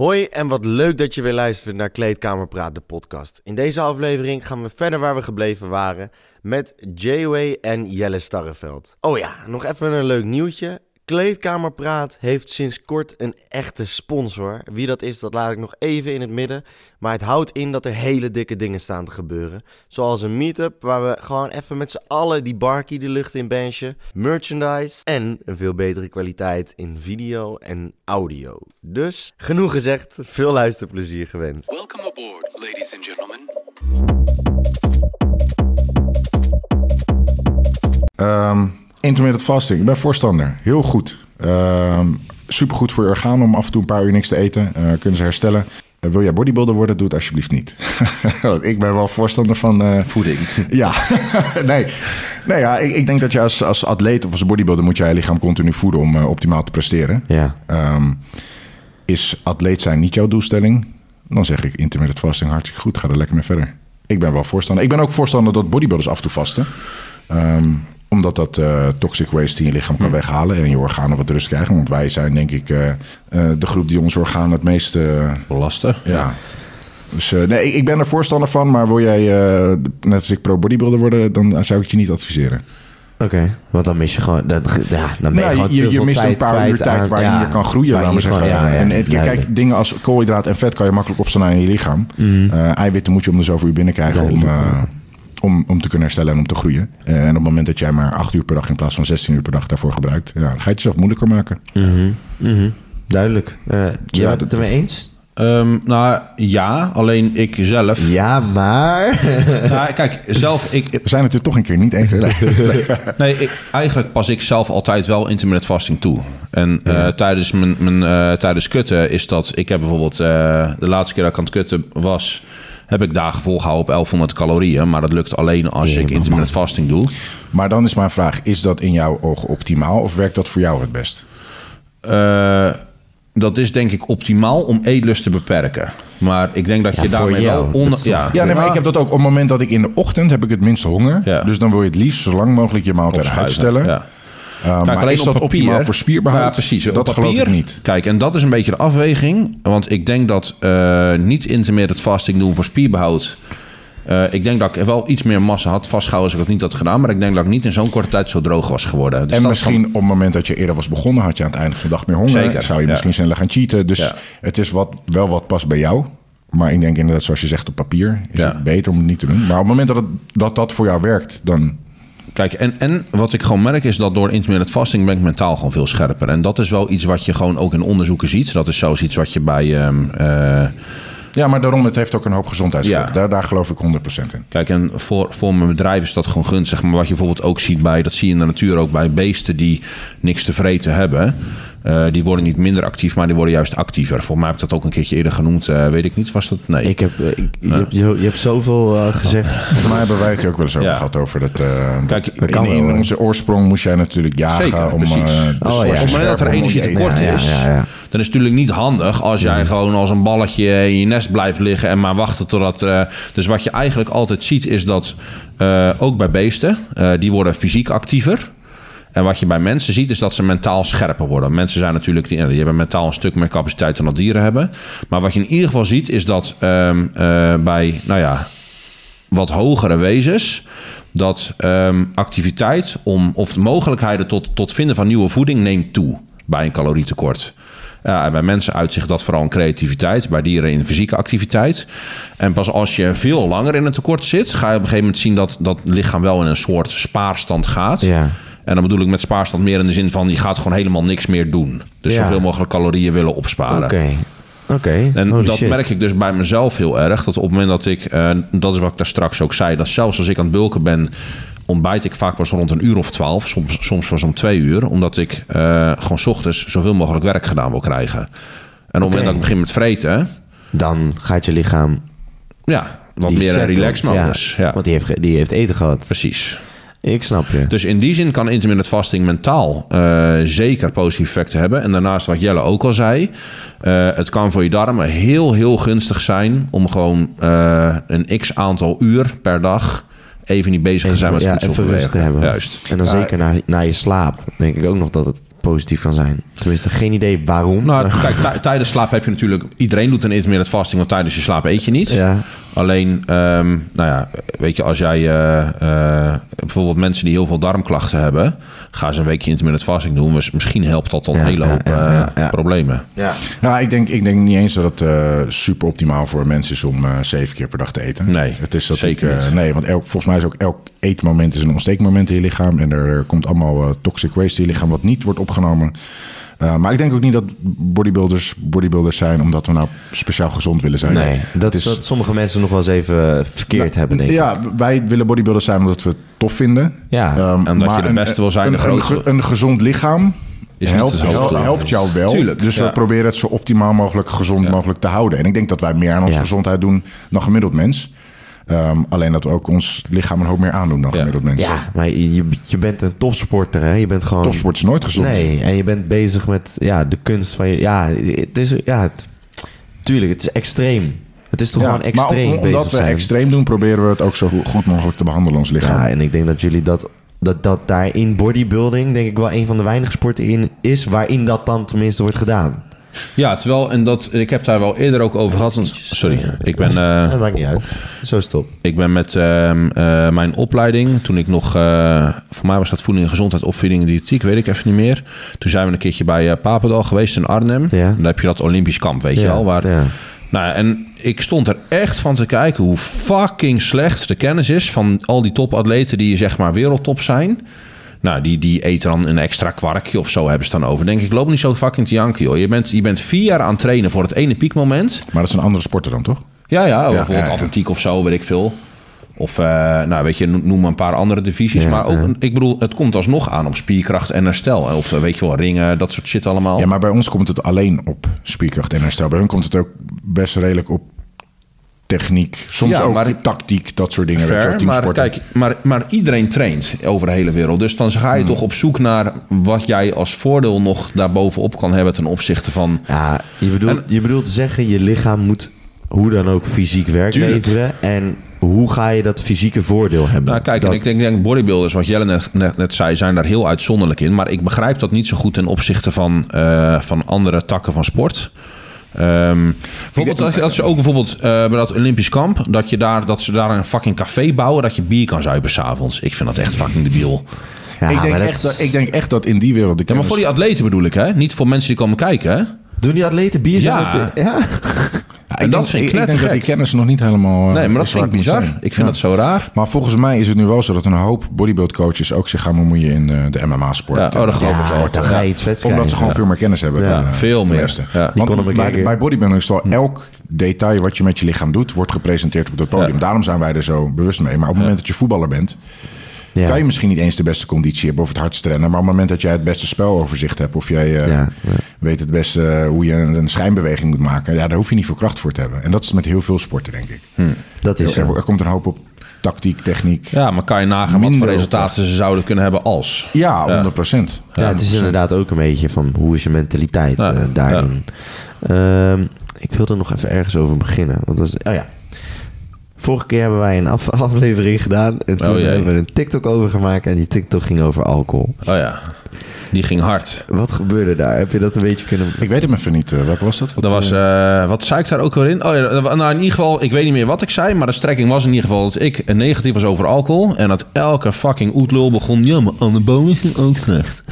Hoi en wat leuk dat je weer luistert naar Kleedkamerpraat, de podcast. In deze aflevering gaan we verder waar we gebleven waren met J-Way en Jelle Starreveld. Oh ja, nog even een leuk nieuwtje. Kleedkamerpraat heeft sinds kort een echte sponsor. Wie dat is, dat laat ik nog even in het midden. Maar het houdt in dat er hele dikke dingen staan te gebeuren. Zoals een meetup waar we gewoon even met z'n allen die barkie de lucht in benchen. Merchandise en een veel betere kwaliteit in video en audio. Dus genoeg gezegd, veel luisterplezier gewenst. Welcome aboard, ladies and gentlemen. Ehm intermittent fasting. Ik ben voorstander. Heel goed. Ehm supergoed voor je organen om af en toe een paar uur niks te eten. Eh, kunnen ze herstellen. Eh, wil jij bodybuilder worden? Doe het alsjeblieft niet. Want ik ben wel voorstander van... eh, Voeding. ja, nee. nee ja, ik, ik denk dat je als, als atleet of als bodybuilder... moet je je lichaam continu voeden om optimaal te presteren. Ja, Ehm, is atleet zijn niet jouw doelstelling? Dan zeg ik intermittent fasting hartstikke goed. Ga er lekker mee verder. Ik ben wel voorstander. Ik ben ook voorstander dat bodybuilders af en toe vasten. Ehm, omdat dat eh, toxic waste in je lichaam kan weghalen en je organen wat rust krijgen. Want wij zijn denk ik eh, eh, de groep die onze organen het meest... Belasten. ja. Dus nee, ik- ben er voorstander van. Maar wil jij net als ik pro bodybuilder worden, dan zou ik het je niet adviseren. oké. Want dan mis je gewoon... Dat, ja, dan ben je Nou, gewoon je, mist een paar uur tijd ja, je kan groeien, laten we zeggen. gewoon- ja, ja, en, duidelijk. kijk, dingen als koolhydraat en vet kan je makkelijk opslaan in je lichaam. Mhm. Eiwitten moet je om de zoveel uur binnenkrijgen om, om, om te kunnen herstellen en om te groeien. Eh, en op het moment dat jij maar 8 uur per dag in plaats van 16 uur per dag daarvoor gebruikt, ja, dan ga je het jezelf moeilijker maken. Mhm, mhm. Duidelijk. Eh je Ja, bent het ermee eens? Ehm, nou ja, alleen ik zelf. Ja, maar... Nou, kijk, zelf, ik, We zijn het er toch een keer niet eens. hè? nee, ik, eigenlijk pas ik zelf altijd wel intermittent fasting toe. En eh, tijdens, mijn, mijn, eh, tijdens kutten is dat... Ik heb bijvoorbeeld eh, de laatste keer dat ik aan het kutten was... heb ik dagen volgehouden op 1100 calorieën. Maar dat lukt alleen als ik intermittent fasting doe. maar dan is mijn vraag, is dat in jouw ogen optimaal of werkt dat voor jou het best? Eh, dat is denk ik optimaal om eetlust te beperken. Maar ik denk dat je daarmee jou. wel... Onder, is- ja, Ja, nee, maar ik heb dat ook op het moment dat ik in de ochtend heb ik het minste honger. Dus dan wil je het liefst zo lang mogelijk je maaltijd opschuiven. uitstellen. Uh, Kijk, maar is dat papier- optimaal voor spierbehoud? Ja, precies. Dat Op geloof ik papier- niet. Kijk, en dat is een beetje de afweging. Want ik denk dat eh, niet intermittent fasting doen voor spierbehoud... eh, ik denk dat ik wel iets meer massa had vastgehouden als ik dat niet had gedaan. Maar ik denk dat ik niet in zo'n korte tijd zo droog was geworden. Dus en misschien kan- op het moment dat je eerder was begonnen, had je aan het einde van de dag meer honger. Zeker, Zou je ja. misschien sneller gaan cheaten. Dus Ja. het is wat, wel wat past bij jou. Maar ik denk inderdaad, zoals je zegt op papier, is Ja. het beter om het niet te doen. Maar op het moment dat het, dat, dat voor jou werkt, dan... Kijk, en, en wat ik gewoon merk is dat door intermittent fasting ben ik mentaal gewoon veel scherper. En dat is wel iets wat je gewoon ook in onderzoeken ziet. Dat is zelfs iets wat je bij... ehm, eh, Ja, maar daarom, het heeft ook een hoop gezondheidsvoordelen. Ja. Daar, daar geloof ik 100% in. Kijk, en voor, voor mijn bedrijf is dat gewoon gunstig. Maar wat je bijvoorbeeld ook ziet bij, dat zie je in de natuur ook bij beesten die niks te vreten hebben. Eh, die worden niet minder actief, maar die worden juist actiever. Volgens mij heb ik dat ook een keertje eerder genoemd. eh, weet ik niet, was dat? Nee. Ik heb, eh, ik, je, hebt, je, je hebt zoveel eh, gezegd. Volgens mij hebben wij het hier ook wel eens over Ja. gehad. Over dat, eh, Kijk, dat dat kan in, onze oorsprong moest jij natuurlijk jagen. Zeker, om, precies. eh, dus Oh, ja. Op het moment dat er om energie je eten. tekort Ja, ja, is, dan is het natuurlijk niet handig als jij gewoon als een balletje in je nest blijft liggen en maar wachten totdat. eh, dus wat je eigenlijk altijd ziet is dat eh, ook bij beesten, eh, die worden fysiek actiever. En wat je bij mensen ziet is dat ze mentaal scherper worden. Mensen zijn natuurlijk, die, die hebben mentaal een stuk meer capaciteit dan dat dieren hebben. Maar wat je in ieder geval ziet is dat ehm, eh, bij, nou ja, wat hogere wezens. Dat ehm, activiteit om, of de mogelijkheden tot, tot vinden van nieuwe voeding neemt toe bij een calorietekort. Ja, bij mensen uitzicht dat vooral in creativiteit, bij dieren in fysieke activiteit. En pas als je veel langer in een tekort zit, ga je op een gegeven moment zien dat dat lichaam wel in een soort spaarstand gaat. Ja. En dan bedoel ik met spaarstand meer in de zin van je gaat gewoon helemaal niks meer doen. Dus Ja. zoveel mogelijk calorieën willen opsparen. Oké. Oké. En Holy dat shit. merk ik dus bij mezelf heel erg. Dat op het moment dat ik, eh, dat is wat ik daar straks ook zei, dat zelfs als ik aan het bulken ben, ontbijt ik vaak pas rond een uur of twaalf, soms, soms pas om twee uur, omdat ik eh, gewoon 's ochtends zoveel mogelijk werk gedaan wil krijgen. En op het moment dat ik begin met vreten, Dan gaat je lichaam... ja, wat meer een settelt, relax modus. Ja, Want die heeft, die heeft eten gehad. precies. Ik snap je. Dus in die zin kan intermittent fasting mentaal eh, zeker positieve effecten hebben. En daarnaast wat Jelle ook al zei, eh, het kan voor je darmen heel, heel gunstig zijn om gewoon eh, een x aantal uur per dag even niet bezig te zijn met ja, voedsel even rust te hebben. Juist. En dan Ja, zeker na, na je slaap denk ik ook nog dat het positief kan zijn. Tenminste, geen idee waarom. Nou, kijk, tij- tijdens slaap heb je natuurlijk... Iedereen doet een intermittent fasting, want tijdens je slaap eet je niet. ja. Alleen, ehm, nou ja, weet je, als jij eh, eh, bijvoorbeeld mensen die heel veel darmklachten hebben, gaan ze een weekje intermittent fasting doen. Dus misschien helpt dat tot Ja, een hele ja, hoop ja, eh, ja, ja. problemen. Ja. Nou, ik denk, ik denk niet eens dat het eh, super optimaal voor mensen is om eh, zeven keer per dag te eten. Nee, het is dat zeker ik, eh. Nee, want elk, volgens mij is ook elk eetmoment is een ontsteekmoment in je lichaam. En er komt allemaal toxic waste in je lichaam wat niet wordt opgenomen. Eh, maar ik denk ook niet dat bodybuilders bodybuilders zijn omdat we nou speciaal gezond willen zijn. Nee, dat is wat sommige mensen nog wel eens even verkeerd hebben, denk ik. Ja, wij willen bodybuilders zijn omdat we het tof vinden. Ja. Ehm, En dat je de een- beste wil zijn, Een, de een, grootste. ge- een gezond lichaam helpt, helpt, helpt jou wel. Tuurlijk, dus ja. we proberen het zo optimaal mogelijk gezond mogelijk te houden. En ik denk dat wij meer aan onze Ja. gezondheid doen dan gemiddeld mens. Ehm, alleen dat we ook ons lichaam een hoop meer aandoen dan Ja. gemiddeld mens. Ja, maar je, je- je bent een topsporter, hè? Je bent gewoon... Topsport is nooit gezond. Nee, en je bent bezig met ja, de kunst van je... Ja, het is... Ja, het, tuurlijk, het is extreem. Het is toch Ja, gewoon extreem maar om- bezig omdat we zijn. extreem doen, proberen we het ook zo go- goed mogelijk te behandelen, ons lichaam. Ja, en ik denk dat jullie dat... Dat, dat daar in bodybuilding denk ik wel een van de weinige sporten in is... waarin dat dan tenminste wordt gedaan. Ja, terwijl, en dat, ik heb daar wel eerder ook over gehad. want- sorry, ik ben, eh, dat maakt niet uit. Zo stop. ik ben met ehm, eh, mijn opleiding, toen ik nog, eh, voor mij was dat voeding en gezondheid, opvoeding en diëtiek, weet ik even niet meer. Toen zijn we een keertje bij Papendal geweest in Arnhem. Ja. En daar heb je dat Olympisch kamp, weet je al. Waar, ja. Nou, en ik stond er echt van te kijken hoe fucking slecht de kennis is van al die topatleten die zeg maar wereldtop zijn. Nou, die, die eten dan een extra kwarkje of zo hebben ze dan over. Denk ik, loop niet zo fucking te janken, joh. Je bent, je bent vier jaar aan het trainen voor het ene piekmoment. Maar dat is een andere sporter dan, toch? Ja, ja, of bijvoorbeeld ja, ja. atletiek of zo, weet ik veel. Of, eh, nou, weet je, no- noem maar een paar andere divisies. Ja, maar ook, ja. ik bedoel, het komt alsnog aan op spierkracht en herstel. Of, eh, weet je wel, ringen, dat soort shit allemaal. Ja, maar bij ons komt het alleen op spierkracht en herstel. Bij hun komt het ook best redelijk op techniek. Soms Ja, ook maar- tactiek, dat soort dingen. weet je wel, Fair, maar, kijk, maar, maar iedereen traint over de hele wereld. Dus dan ga je Hmm. toch op zoek naar wat jij als voordeel nog daarbovenop kan hebben ten opzichte van. Ja, je bedoelt, En- je bedoelt zeggen, je lichaam moet hoe dan ook fysiek werk Tuurlijk. leveren. En hoe ga je dat fysieke voordeel hebben? Nou, kijk, en ik denk, denk bodybuilders, wat Jelle net, net, net zei, zijn daar heel uitzonderlijk in. Maar ik begrijp dat niet zo goed ten opzichte van, eh, van andere takken van sport. Ehm, bijvoorbeeld als, je- als je ook bijvoorbeeld eh, bij dat Olympisch kamp, dat, je daar, dat ze daar een fucking café bouwen, dat je bier kan zuipen s'avonds. Ik vind dat echt fucking debiel. Ja, ik, denk dat echt, dat, ik denk echt dat in die wereld... De Ja, maar voor die atleten bedoel ik, hè? Niet voor mensen die komen kijken, hè? Doen die atleten bier zuipen? Ja. Ja, en ik dat denk, vind ik ik, denk dat die kennis nog niet helemaal... eh, Nee, maar dat vind ik bizar. Ik vind Ja. dat zo raar. Maar volgens mij is het nu wel zo dat een hoop bodybuildcoaches ook zich gaan bemoeien in eh, de MMA-sport. Ja, oh, dat geloof ik wel. dan ga je Omdat ze gewoon veel meer kennis hebben. Ja, dan, eh, veel meer. Ja. Want bij, bij bodybuilding is wel elk detail wat je met je lichaam doet, wordt gepresenteerd op het podium. Ja. Daarom zijn wij er zo bewust mee. Maar op het moment dat je voetballer bent, Ja. kan je misschien niet eens de beste conditie hebben of het hardst rennen. Maar op het moment dat jij het beste speloverzicht hebt of jij eh, Ja, ja. weet het beste hoe je een, een schijnbeweging moet maken, ja, daar hoef je niet veel kracht voor te hebben. En dat is met heel veel sporten, denk ik. Dat is Er, er komt een hoop op tactiek, techniek. Ja, Ja, maar kan je nagaan wat Minder voor resultaten ze zouden kunnen hebben als. 100 procent. Ja, het is inderdaad ook een beetje van hoe is je mentaliteit Ja, eh, daarin. Ehm, ik wilde nog even ergens over beginnen. Want dat is, oh ja. Vorige keer hebben wij een af- aflevering gedaan. En toen Oh jee. hebben we een TikTok over gemaakt. En die TikTok ging over alcohol. Oh ja, die ging hard. Wat gebeurde daar? Heb je dat een beetje kunnen... Ik weet hem even niet. welke was dat? Wat, Dat was, eh, eh, wat zei ik daar ook weer in? Oh ja, nou in ieder geval, ik weet niet meer wat ik zei, maar de strekking was in ieder geval dat ik een negatief was over alcohol. En dat elke fucking oetlul begon, ja, maar anabolen is ook slecht.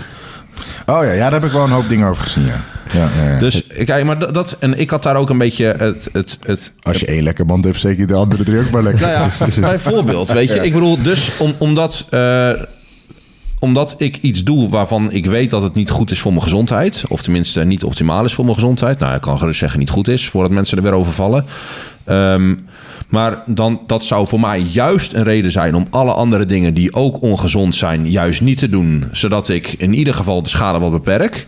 Oh ja, ja, daar heb ik wel een hoop dingen over gezien, ja. Ja, ja, ja. Dus kijk, maar dat, en ik had daar ook een beetje het, het, het Als je één lekker band hebt, zeker de andere drie ook maar lekker. Nou ja, bijvoorbeeld, weet je. Ik bedoel, dus om, omdat, eh, omdat ik iets doe waarvan ik weet dat het niet goed is voor mijn gezondheid... of tenminste niet optimaal is voor mijn gezondheid... nou, ik kan gerust zeggen niet goed is... voordat mensen er weer over vallen... Ehm, maar dan, dat zou voor mij juist een reden zijn om alle andere dingen die ook ongezond zijn, juist niet te doen. Zodat ik in ieder geval de schade wat beperk.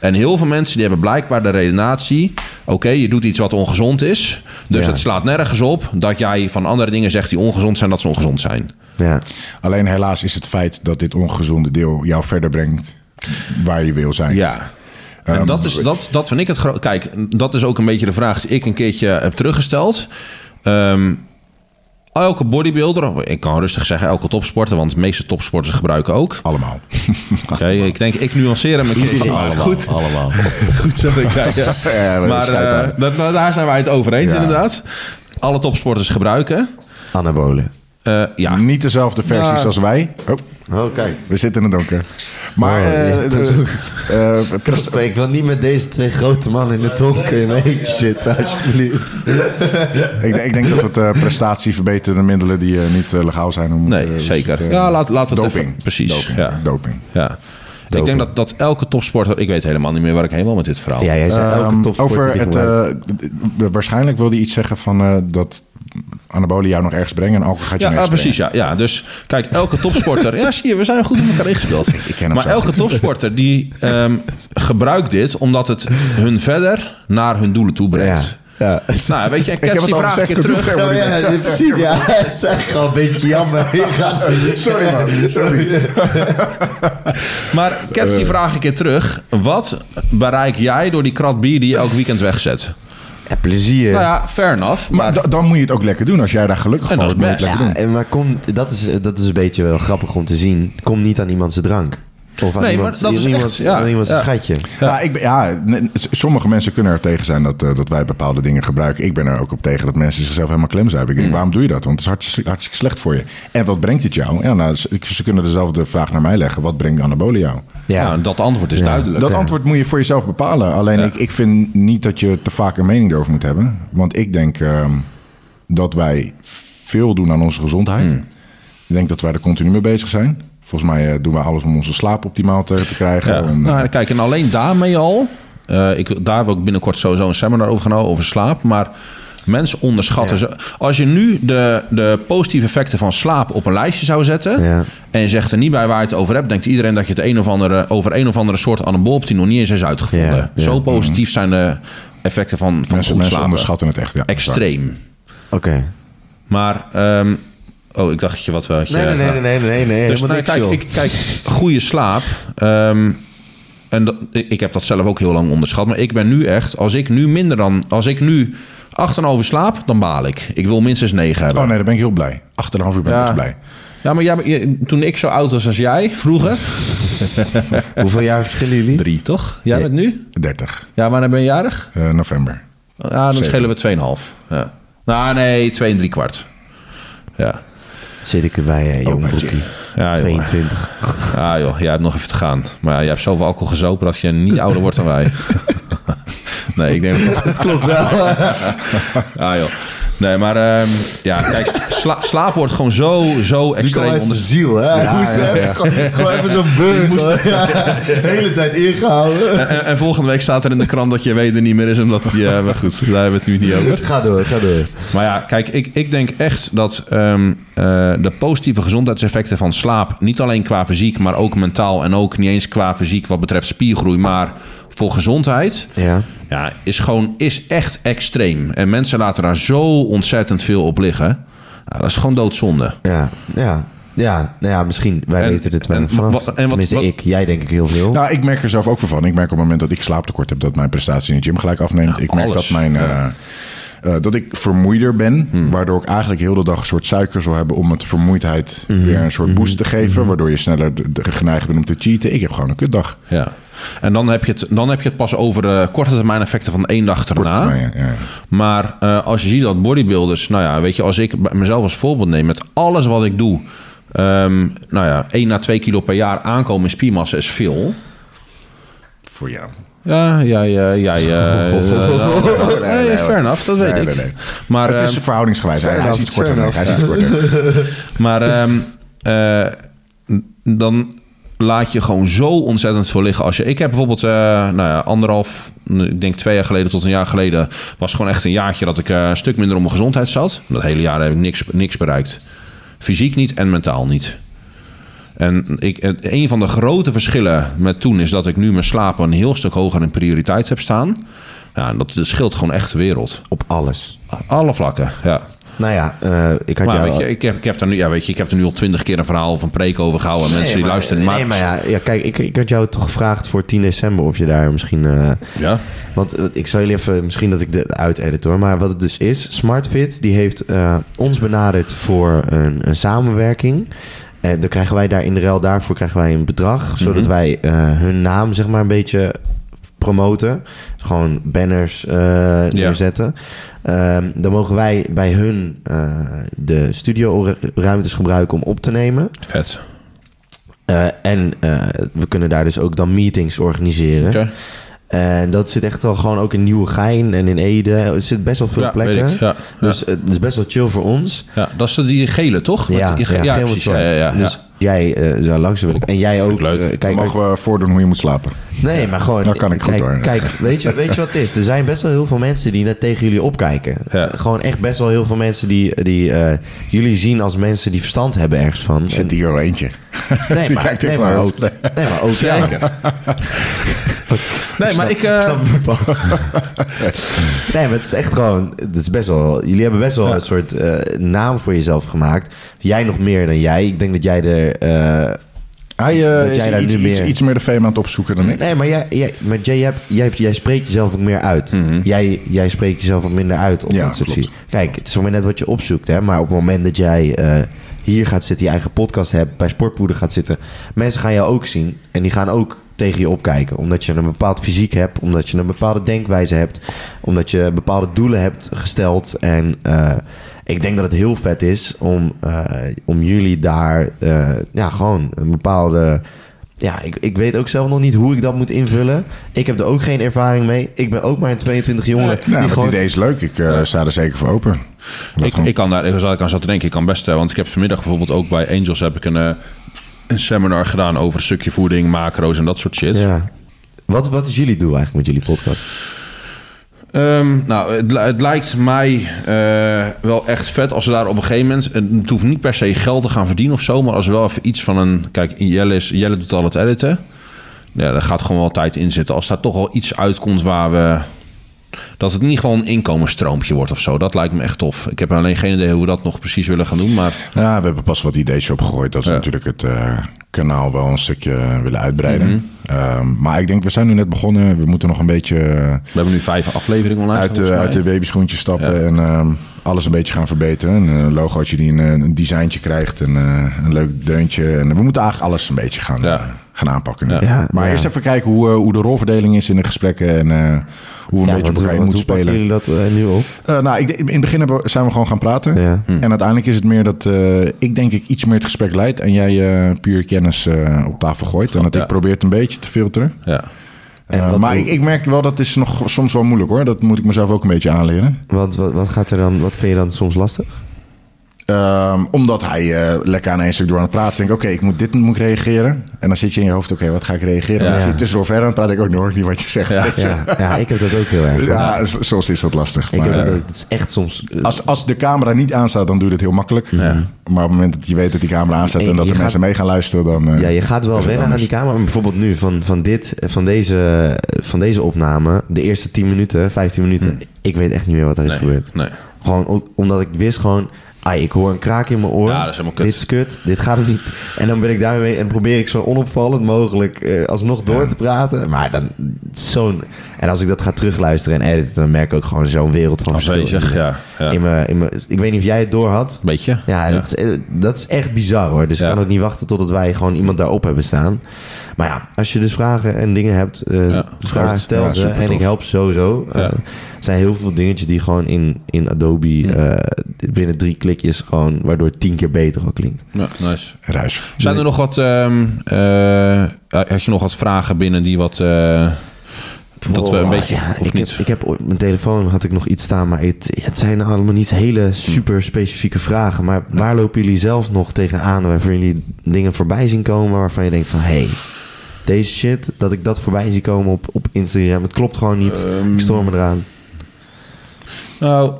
En heel veel mensen die hebben blijkbaar de redenatie: oké, je doet iets wat ongezond is. Dus Ja. het slaat nergens op dat jij van andere dingen zegt die ongezond zijn, dat ze ongezond zijn. Ja. Alleen helaas is het feit dat dit ongezonde deel jou verder brengt waar je wil zijn. Ja. En Ehm, dat, is, dat, dat vind ik het groot. Kijk, dat is ook een beetje de vraag die ik een keertje heb teruggesteld. Ehm, elke bodybuilder, ik kan rustig zeggen elke topsporter, want de meeste topsporters gebruiken ook. Allemaal. Oké, ik denk, ik nuanceer hem keer. allemaal, Goed, allemaal. goed zeg ik. Ja, maar eh, nou, daar zijn wij het over eens inderdaad. Alle topsporters gebruiken. Anabolen. Eh, ja, Niet dezelfde versies Ja. als wij. Oh, Oh, kijk. we zitten in het donker. Maar Oh, eh, ja, de- eh, pres- Ik wil niet met deze twee grote mannen in de donker in mijn eentje zitten, alsjeblieft. ik, denk- ik denk dat het eh prestatieverbeterende middelen die eh, niet legaal zijn. Om Nee, het, eh, zeker. Ja, laat- laat het doping. even- precies, Doping. ja. doping. ja. Ik denk dat, dat elke topsporter... Ik weet helemaal niet meer waar ik heen wil met dit verhaal. Ja, jij zei elke Ehm, topsporter over het, eh, waarschijnlijk wilde hij iets zeggen van eh, dat anabolen jou nog ergens brengen en alcohol gaat je Ja, ah, precies. Ja, ja. Dus kijk, elke topsporter... ja, zie je, we zijn goed met elkaar ingespeeld. ik ken hem maar zo elke goed. topsporter die ehm, gebruikt dit... omdat het hun verder naar hun doelen toe brengt. Ja. Nou, weet je, en heb die vraag ik gezegd, doe terug. het Oh, ja, precies. Ja, het is eigenlijk gewoon een beetje jammer. Sorry man, sorry. Maar Kets Eh. die vraag ik je terug. Wat bereik jij door die krat bier die je elk weekend wegzet? Ja, plezier. Nou ja, fair enough. Maar Maar, da- dan moet je het ook lekker doen. Als jij daar gelukkig En van best. lekker Ja, doen. en maar kom, dat, is, dat is een beetje wel grappig om te zien. Kom niet aan iemand zijn drank. Of aan Nee, iemand, maar dat is iemand, echt- ja, aan iemand zijn ja. schatje. Ja, ik ben, ja, sommige mensen kunnen er tegen zijn dat, eh, dat wij bepaalde dingen gebruiken. Ik ben er ook op tegen dat mensen zichzelf helemaal klem zuipen. Ik denk, waarom doe je dat? Want het is hartstikke, hartstikke slecht voor je. En wat brengt het jou? Ja, nou, ze, kunnen dezelfde vraag naar mij leggen. Wat brengt anabolen jou? Ja. dat antwoord is Ja. duidelijk. Dat antwoord moet je voor jezelf bepalen. Alleen ik, ik vind niet dat je te vaak een mening erover moet hebben. Want ik denk ehm, dat wij veel doen aan onze gezondheid. Hmm. Ik denk dat wij er continu mee bezig zijn. Volgens mij eh, doen we alles om onze slaap optimaal te, te krijgen. Ja. Om, eh, Nou, kijk, en alleen daarmee al. eh, ik, daar wil ik binnenkort sowieso een seminar over gaan houden, over slaap. Maar mensen onderschatten ze. Als je nu de, de positieve effecten van slaap op een lijstje zou zetten. Ja. en je zegt er niet bij waar je het over hebt. denkt iedereen dat je het een of andere, over een of andere soort anabol hebt die nog niet eens is uitgevonden. Ja, ja. Zo positief zijn de effecten van, van mensen, goed mensen onderschatten het echt. Ja, Extreem. Oké. Maar, ehm, oh, ik dacht dat je wat... wat je, Nee, nee, nee, nee, nee, nee, nee. dus niks, kijk, ik, kijk, goede slaap. ehm, en dat, ik heb dat zelf ook heel lang onderschat. Maar ik ben nu echt, als ik nu minder dan, als ik nu 8,5 slaap, dan baal ik. Ik wil minstens 9 hebben. Oh nee, dan ben ik heel blij. Achterhalf uur ben ik Ja. blij. Ja, maar jij, toen ik zo oud was als jij, vroeger. Hoeveel jaar verschillen jullie? Drie, toch? Jij bent nu? 30 Ja, wanneer ben je jarig? eh, november. Ja, dan Zeven. schelen we 2,5. Ja. Nou, nee, 2 en 3 kwart. Ja. Zit ik erbij, hè, jong broekie. Ja, joh. 22. Ja joh, jij hebt nog even te gaan. Maar ja, jij hebt zoveel alcohol gezopen dat je niet ouder wordt dan wij. nee, ik denk dat Dat klopt wel. Ja joh. Nee, maar ehm, ja, kijk, sla, slaap wordt gewoon zo, zo Die extreem zijn onder... ziel, hè? Hij moest even, Gewoon, gewoon even zo'n beurt. hoor. Ja, de hele tijd ingehouden. En, en volgende week staat er in de krant dat je weet er niet meer is, omdat hij... Ja, maar goed, daar hebben we het nu niet over. Ga door, ga door. Maar ja, kijk, ik, ik denk echt dat ehm, eh, de positieve gezondheidseffecten van slaap... niet alleen qua fysiek, maar ook mentaal... en ook niet eens qua fysiek wat betreft spiergroei... maar voor gezondheid... Ja. Ja, is gewoon is echt extreem. En mensen laten daar zo ontzettend veel op liggen. Ja, dat is gewoon doodzonde. Ja, ja. Ja, nou ja, misschien. Wij En- weten het wel en vanaf. wat- en wat- Tenminste, wat- ik. Jij denk ik heel veel. Nou, ik merk er zelf ook van. Ik merk op het moment dat ik slaaptekort heb, dat mijn prestatie in de gym gelijk afneemt. ik merk alles. dat mijn. eh, eh, dat ik vermoeider ben, Hmm. waardoor ik eigenlijk heel de dag een soort suiker zal hebben om het vermoeidheid Mhm. weer een soort boost te geven, waardoor je sneller de- de- geneigd bent om te cheaten. Ik heb gewoon een kutdag. Ja. En dan heb je het, dan heb je het pas over de korte termijn effecten van één dag erna. termijn, ja, ja. Maar eh, als je ziet dat bodybuilders, nou ja, weet je, als ik mezelf als voorbeeld neem met alles wat ik doe, ehm, nou ja, 1 à 2 kilo per jaar aankomen in spiermassa is veel. Voor jou. Ja, jij. eh, eh, nee, fair enough, dat weet ik. Maar, het is ehm, verhoudingsgewijs. Hij, is iets korter. Hij is iets korter. Maar ehm, eh, dan laat je gewoon zo ontzettend veel liggen. Als je, ik heb bijvoorbeeld, eh, nou ja, anderhalf, ik denk twee jaar geleden tot een jaar geleden, was gewoon echt een jaartje dat ik eh, een stuk minder op mijn gezondheid zat. Dat hele jaar heb ik niks, niks bereikt. Fysiek niet en mentaal niet. En ik, een van de grote verschillen met toen is dat ik nu mijn slaap een heel stuk hoger in prioriteit heb staan. Ja, en dat, dat scheelt gewoon echt de wereld. Op alles. Alle vlakken, ja. Nou ja, eh, ik had Maar jou... weet je, ik heb, ik, heb er nu, ja, weet je, ik heb er nu al twintig keer een verhaal of een preek over gehouden. En mensen die maar, luisteren. Nee, Maar, maar ja, ja kijk, ik, ik had jou toch gevraagd voor 10 december of je daar misschien... eh, ja. Want eh, ik zal jullie even, misschien dat ik dit uitedit hoor. Maar wat het dus is, SmartFit die heeft ons benaderd voor een, een samenwerking. En dan krijgen wij daar in de ruil daarvoor krijgen wij een bedrag. Zodat wij eh, hun naam zeg maar een beetje promoten. Gewoon banners eh, neerzetten. Ehm, dan mogen wij bij hun eh, de studio-ruimtes gebruiken om op te nemen. Vet. Eh, en eh, we kunnen daar dus ook dan meetings organiseren. En dat zit echt wel gewoon ook in Nieuwegein en in Ede. Er zit best wel veel Ja, weet plekken. ik, ja, Dus eh, het is best wel chill voor ons. Ja, dat is die gele, toch? Met Ja, die- ja, geel met precies. zwart. Ja, ja, ja. Dus jij eh, zou langs willen. En jij ook. Leuk. Dan kijk, mogen we voordoen hoe je moet slapen. nee, maar gewoon. Kan ik goed kijk. Kijk, weet je, weet je wat het is? Er zijn best wel heel veel mensen die net tegen jullie opkijken. Ja. Gewoon echt best wel heel veel mensen die, die eh, jullie zien als mensen die verstand hebben ergens van. Er zit hier al eentje. nee, maar, kijkt nee, maar ook, nee, maar ook Zeker. Nee, maar ik... eh, snap nee, maar het is echt gewoon... Het is best wel... Jullie hebben best wel een soort eh, naam voor jezelf gemaakt. Jij nog meer dan jij. Ik denk dat jij er... eh, Hij Dat is jij daar iets, meer- iets meer de fame aan het opzoeken dan ik. nee, maar, jij, jij, maar Jay, jij, hebt, jij, hebt- jij spreekt jezelf ook meer uit. jij, jij spreekt jezelf wat minder uit op Ja, dat soort. Kijk, het is voor mij net wat je opzoekt. Hè? Maar op het moment dat jij eh, hier gaat zitten... je eigen podcast hebt, bij Sportpoeder gaat zitten... mensen gaan jou ook zien. En die gaan ook tegen je opkijken. Omdat je een bepaald fysiek hebt. Omdat je een bepaalde denkwijze hebt. Omdat je bepaalde doelen hebt gesteld. En eh, ik denk dat het heel vet is om, eh, om jullie daar... eh, ja, gewoon een bepaalde... Ja, ik, ik weet ook zelf nog niet hoe ik dat moet invullen. Ik heb er ook geen ervaring mee. Ik ben ook maar een 22 jongen. Nou, die het gewoon... idee is leuk. Ik eh, sta er zeker voor open. Ik, gewoon- ik kan daar, ik aan zat te denken, ik kan best, eh, want ik heb vanmiddag bijvoorbeeld ook bij Angels heb ik een, eh, een seminar gedaan over een stukje voeding, macro's en dat soort shit. Ja. Wat, wat is jullie doel eigenlijk met jullie podcast? Ehm, nou, het, li- het lijkt mij eh, wel echt vet als we daar op een gegeven moment... Het hoeft niet per se geld te gaan verdienen of zo... maar als we wel even iets van een... Kijk, Jelle, is, Jelle doet al het editen. Ja, daar gaat gewoon wel tijd in zitten. Als daar toch wel iets uitkomt waar we... Dat het niet gewoon een inkomensstroompje wordt of zo. Dat lijkt me echt tof. Ik heb alleen geen idee hoe we dat nog precies willen gaan doen. Maar Ja, we hebben pas wat ideeën opgegooid. Dat we Ja. natuurlijk het eh, kanaal wel een stukje willen uitbreiden. Mhm. Ehm, maar ik denk, we zijn nu net begonnen. We moeten nog een beetje eh, we hebben nu vijf afleveringen online. uit, de, uit de babyschoentjes stappen. Ja. En ehm, alles een beetje gaan verbeteren. Een logootje die een, een designtje krijgt. En eh, een leuk deuntje. En we moeten eigenlijk alles een beetje gaan, Ja. Gaan aanpakken. Ja. Ja, maar ja. eerst even kijken hoe, eh, hoe de rolverdeling is in de gesprekken. En eh, hoe we een beetje op elkaar moeten hoe pakken spelen. jullie dat eh, nu op? Eh, nou, ik, in het begin hebben we- zijn we gewoon gaan praten. Ja. En uiteindelijk is het meer dat eh, ik denk ik iets meer het gesprek leid en jij eh, puur kennis eh, op tafel gooit. En dat Ja. ik probeer het een beetje te filteren. Ja. Maar ik, ik merk wel dat is nog soms wel moeilijk hoor. Dat moet ik mezelf ook een beetje aanleren. Wat, wat, wat gaat er dan, wat vind je dan soms lastig? Ehm, omdat hij eh, lekker aan één stuk door aan het praten is. Denk ik, oké, ik moet dit moet ik reageren. En dan zit je in je hoofd, oké, wat ga ik reageren? Ja. Dan zit je tussendoor verder en dan praat ik ook nog niet wat je zegt. Ja, Ja, ja, ik heb dat ook heel erg. ja soms is dat lastig. ik maar, heb dat eh, ook, is echt soms... eh, als, als de camera niet aanstaat, dan doe je het heel makkelijk. Maar op het moment dat je weet dat die camera aanstaat En en dat de gaat- mensen mee gaan luisteren, dan... Ja, je gaat wel wennen aan die camera. Maar bijvoorbeeld nu van, van, dit, van, deze, van deze opname, de eerste 10 minuten, 15 minuten. Ik weet echt niet meer wat er is Nee. gebeurd. Nee. Gewoon omdat ik wist gewoon, ai, ik hoor een kraak in mijn oor. Ja, dat is helemaal kut. Dit is kut, dit gaat er niet. En dan ben ik daarmee en probeer ik zo onopvallend mogelijk eh, alsnog door te praten. Maar dan zo'n... En als ik dat ga terugluisteren en editen, dan merk ik ook gewoon zo'n wereld van verschil. Afwezig, ja. ja. In mijn, in mijn, ik weet niet of jij het door had. Beetje. Ja, Dat, is, eh, dat is echt bizar hoor. Dus Ja. ik kan ook niet wachten totdat wij gewoon iemand daarop hebben staan. Maar ja, als je dus vragen en dingen hebt, eh, Ja, vragen stel ze. supertof. En ik help sowieso. Ja. Eh, er zijn heel veel dingetjes die gewoon in, in Adobe eh, binnen drie klikjes gewoon, waardoor het tien keer beter al klinkt. Ja, nice. Ruis. Zijn er nog wat... ehm eh, had je nog wat vragen binnen die wat... dat we een Oh, beetje... ja, of ik niet? Heb, ik heb op mijn telefoon had ik nog iets staan, maar het, het zijn allemaal niet hele super specifieke vragen. Maar waar lopen jullie zelf nog tegenaan waarvan jullie dingen voorbij zien komen waarvan je denkt van hé, hey, deze shit, dat ik dat voorbij zie komen op, op Instagram, het klopt gewoon niet. Ehm, ik stoor me eraan. Nou,